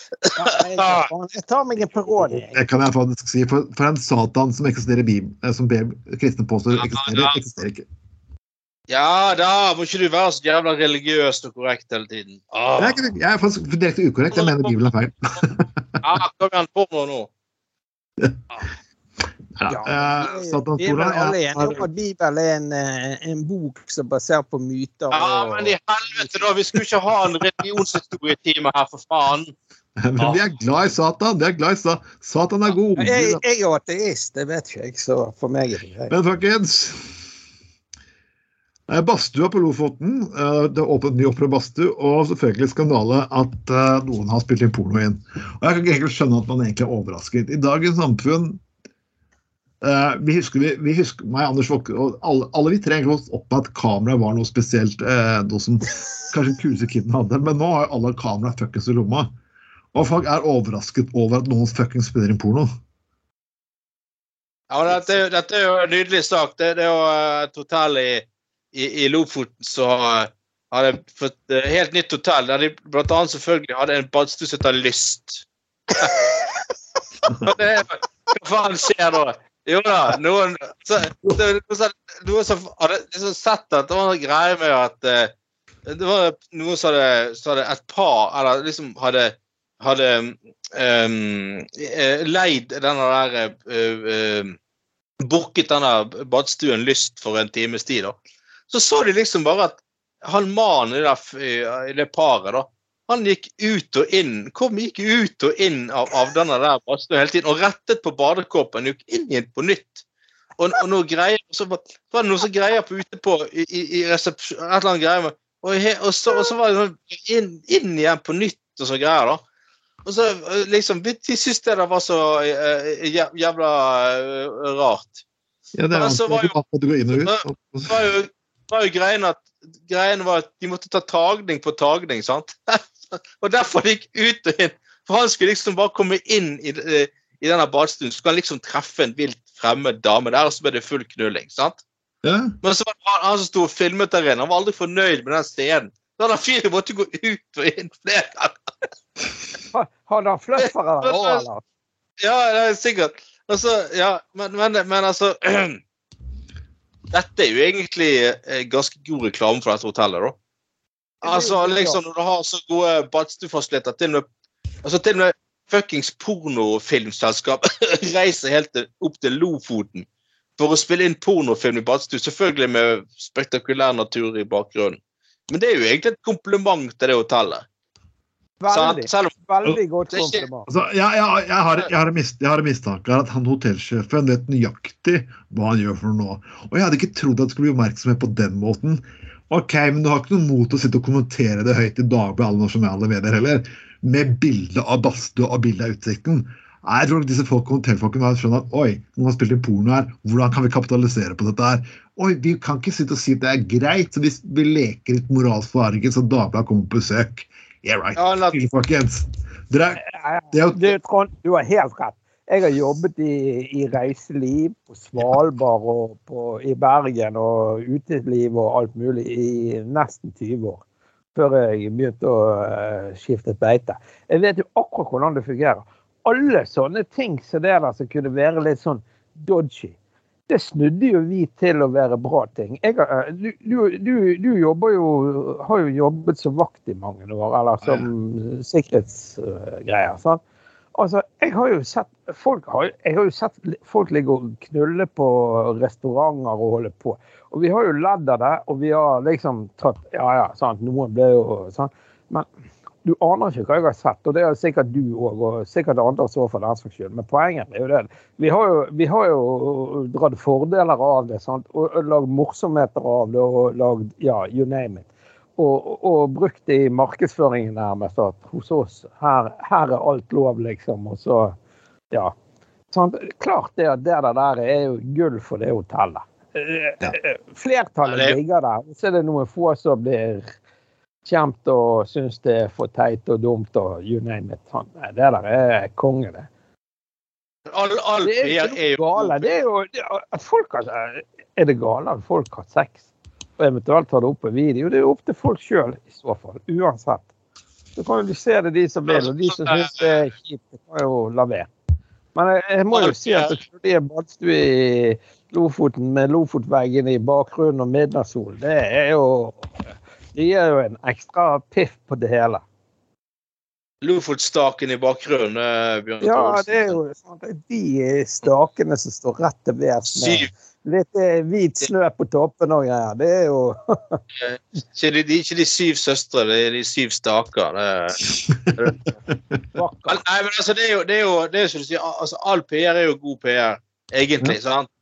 Jeg, tar meg en jeg. Det kan jeg faktisk si. For, for en Satan som eksisterer i Bibelen, eh, som kristne påstår eksisterer, ja. eksisterer ikke. Ja da, må ikke du være så jævla religiøs og korrekt hele tiden. Ah. Jeg er, jeg er faktisk direkte ukorrekt. Jeg mener Bibelen er feil. ja, kom igjen, porno nå. Ja, Ja, eh, vi- vi er vel alle enige om at Bibelen er en, eh, en bok som er basert på myter. Ja, og- men i helvete, da! Vi skulle ikke ha en religionshistorietime her, for faen. Men vi er glad i Satan. Vi er glad i Sa Satan er god. Jeg, jeg er ateist, det vet ikke jeg, så for meg er det greit. Men folkens eh, Badstua på Lofoten. Det er åpnet ny opera badstue, og selvfølgelig skandale at noen har spilt inn porno inn. Og Jeg kan ikke skjønne at man egentlig er overrasket. I dagens samfunn eh, vi husker, vi, vi husker meg, Anders Våkke, og alle, alle vi tre egentlig opp med at kamera var noe spesielt. Uh, noe som kanskje kuleste kiden hadde, men nå har alle kamera fuckings i lomma. Og folk er overrasket over at noen fuckings spiller inn porno. Ja, dette, dette er jo en nydelig sak. Det, det er jo eh, et hotell i, i, i Lofoten som hadde fått eh, helt nytt hotell, der de blant annet selvfølgelig hadde en badstue som heter Lyst. Hva faen skjer da? Jo da, noen som- hadde liksom sett at det var noe greie med at eh, Det var noen som hadde, hadde et par Eller liksom hadde hadde ehm, eh, leid denne der uh, eh, Booket denne badstuen lyst for en times tid, da. Så så de liksom bare at han mannen i det, i det paret, da, han gikk ut og inn. Kom gikk ut og inn av, av denne der badstuen hele tiden og rettet på badekåpen. Gikk inn igjen på nytt. Og, og noe greier, så var det noe som greier på ute på i, i, resepsjon, et eller annet greier og, og, så, og så var det sånn inn, inn igjen på nytt og så greier, da. Og så eh, liksom De syntes det der var så eh, jævla eh, rart. Ja, det er jo- jo, var jo greien at greien var at de måtte ta tagning på tagning, sant? og derfor gikk ut og inn. For han skulle liksom bare komme inn i, eh, i denne badstuen, så skulle han liksom treffe en vilt fremmed dame der, og så ble det full knulling. sant? Ja. Men så var det han, han som sto og filmet der inne, han var aldri fornøyd med den scenen. Så han fyren måtte gå ut og inn flere ganger. Ha- Hadde han fluffere der òg, eller? Ja, det er sikkert. Altså, ja, men, men, men altså Dette er jo egentlig eh, ganske god reklame for dette hotellet, da. Altså, liksom når du har så gode badstuefasiliteter til og med Altså, til og med fuckings pornofilmselskap reiser helt til, opp til Lofoten for å spille inn pornofilm i badstue. Selvfølgelig med spektakulær natur i bakgrunnen. Men det er jo egentlig et kompliment til det hotellet. Veldig, Selv veldig godt kompliment. Altså, jeg, jeg, jeg, har, jeg, har en har mistanke at han hotellsjefen vet nøyaktig hva han gjør for noe. Og jeg hadde ikke trodd at det skulle bli oppmerksomhet på den måten. Ok, men du har ikke noe mot å sitte og kommentere det høyt i Dagbladet alle nasjonale medier heller, med bilde av badstue og bilde av utsikten. Jeg tror nok disse folk, hotellfolkene har skjønt at oi, noen har spilt inn porno her, hvordan kan vi kapitalisere på dette her? Oi, vi kan ikke sitte og si at det er greit, så vi, vi leker litt moralsk forarget, så Dagbladet kommer på besøk. Yeah, right. Ja, la- Folkens. Dere, er Du, Trond, du har helt rett. Jeg har jobbet i, i reiseliv på Svalbard og på, i Bergen og uteliv og alt mulig i nesten 20 år. Før jeg begynte å uh, skifte beite. Jeg vet jo akkurat hvordan det fungerer. alle sånne ting som det der som kunne være litt sånn dodgy, det snudde jo vi til å være bra ting. Jeg, du, du, du, du jobber jo, har jo jobbet som vakt i mange år, eller som sikkerhetsgreier. sant? Altså, jeg har jo sett folk har, jeg har jo sett folk ligge og knulle på restauranter og holde på. Og vi har jo ledd av det, og vi har liksom tatt Ja ja, sant, noen ble jo sånn. Men du aner ikke hva jeg har sett, og det er sikkert du òg, og sikkert andre også for den saks skyld. Men poenget er jo det. Vi har jo, vi har jo dratt fordeler av det, sant? og og lagd morsomheter av det, og lagd ja, you name it. Og, og, og brukt det i markedsføringen nærmest. At hos oss, her, her er alt lov, liksom. Og så, ja. Sant? Klart det at det der er jo gull for det hotellet. Eh, Ja. eh, Flertallet ligger der. Så er det noen få som blir kjent og syns det er for teit og dumt og you name it. Han, Nei, Det der er konge, det. All, all Det er jo gale. Det er jo det at folk har, Er det gale at folk har sex? Og eventuelt tar det opp på video? Det er jo opp til folk sjøl i så fall. Uansett. Så kan du se det de som vil, og de som syns det er kjipt, det kan jo la være. Men jeg, jeg må jo si at det er badstue i Lofoten med Lofotveggen i bakgrunnen og midnattssol, det er jo Det gir jo en ekstra piff på det hele. Lofotstaken i bakgrunnen, eh, Bjørn Ja, det er jo sånn at de stakene som står rett til værs med litt eh, hvit snø på toppen og greier. Det er jo Ikke de, de, ikke de syv søstre, det er de syv staker. Det er. Nei, men altså, det er jo, det er jo, det er som du sier, altså, all PR er jo god PR, egentlig. sant?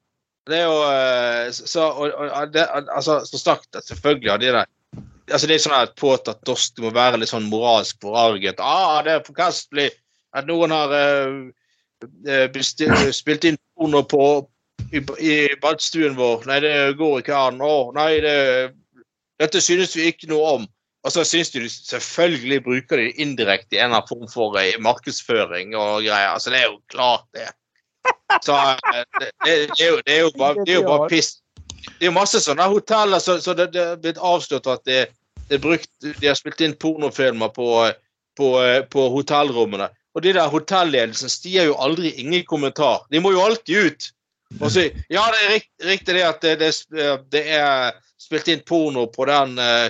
Det er jo eh, Så, og, og, det, altså, som sagt, selvfølgelig har de det altså Det er sånn at påtatt Det må være litt sånn moralsk forarget. Ah, det er forkastelig at noen har uh, eh, spilt inn porno på i, i badstuen vår. Nei, det går ikke an. Å, nei, det, dette synes vi ikke noe om. Og så syns du selvfølgelig bruker de indirekte i en eller annen form for eh, markedsføring og greier. Altså, det er jo klart, det. Så eh, det, det, det, er, jo, det, er, jo bare, det er jo bare piss. Det er jo masse sånne hoteller så, så det, det er blitt avslørt at det, det brukt, de har spilt inn pornofilmer på, på, på hotellrommene. Og de der hotelledelsen stier jo aldri ingen kommentar. De må jo alltid ut og si ja, det er rikt, riktig det at det, det, er spilt inn porno på den uh,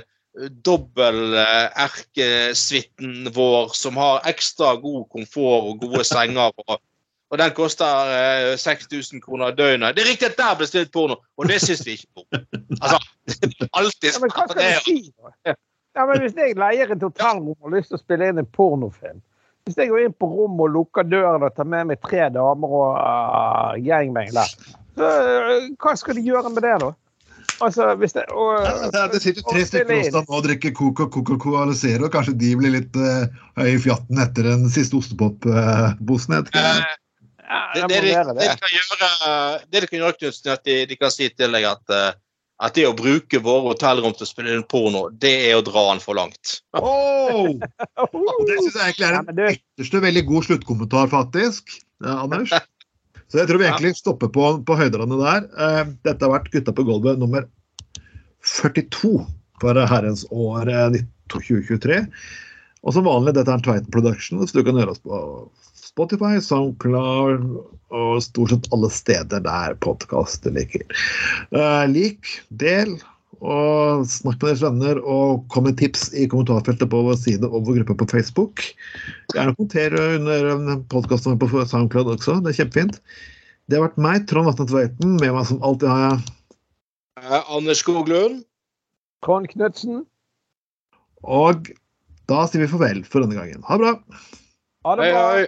dobbel-erkesuiten vår som har ekstra god komfort og gode senger. Og, og den koster eh, 6000 kroner døgnet. Det er riktig at der ble stilt porno, og det syns vi ikke om. Altså, alltid Ja, men hva skal du si? da? Ja, men Hvis jeg leier et hotellrom og har lyst til å spille inn en pornofilm Hvis jeg går inn på rommet og lukker døren og tar med meg tre damer og uh, gangbang der, så uh, hva skal de gjøre med det, da? Altså, hvis det, og, Det, det sitter tre stykker hos deg nå og drikker Coca Coca-Cola eller Zero. Kanskje de blir litt uh, høye i fjatten etter den siste ostepop-bosen? Uh, eh, Ja, det, det det, de, det det. de kan gjøre, det de kan gjøre Knutsen, er at de, de kan si til deg at, eh, at det å bruke våre hotellrom til å spille inn porno, det er å dra den for langt. oh! Det syns jeg egentlig er en ytterste veldig god sluttkommentar, faktisk. Ja, Anders. Så jeg tror vi egentlig stopper på, på høydene der. Eh, Dette har vært Gutta på gulvet nummer 42 for herrens år eh, 2023. Og som vanlig, dette er en Tveiten Productions. Du kan høre oss på Spotify, SoundCloud og stort sett alle steder der podkaster ligger. Uh, lik, del, og snakk med deres venner, og kom med tips i kommentarfeltet på vår side og vår gruppe på Facebook. Gjerne kommentere under podkasten på SoundCloud også. Det er kjempefint. Det har vært meg, Trond Vatne Tveiten. Med meg som alltid har jeg Eh, Anders Skoglund? Kon Knutsen, Og da sier vi farvel for denne gangen. Ha det bra. ha det Hei, bra. hei.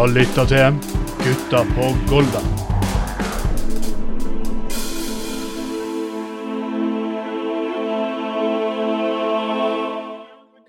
Har lytta til Gutta på Golda.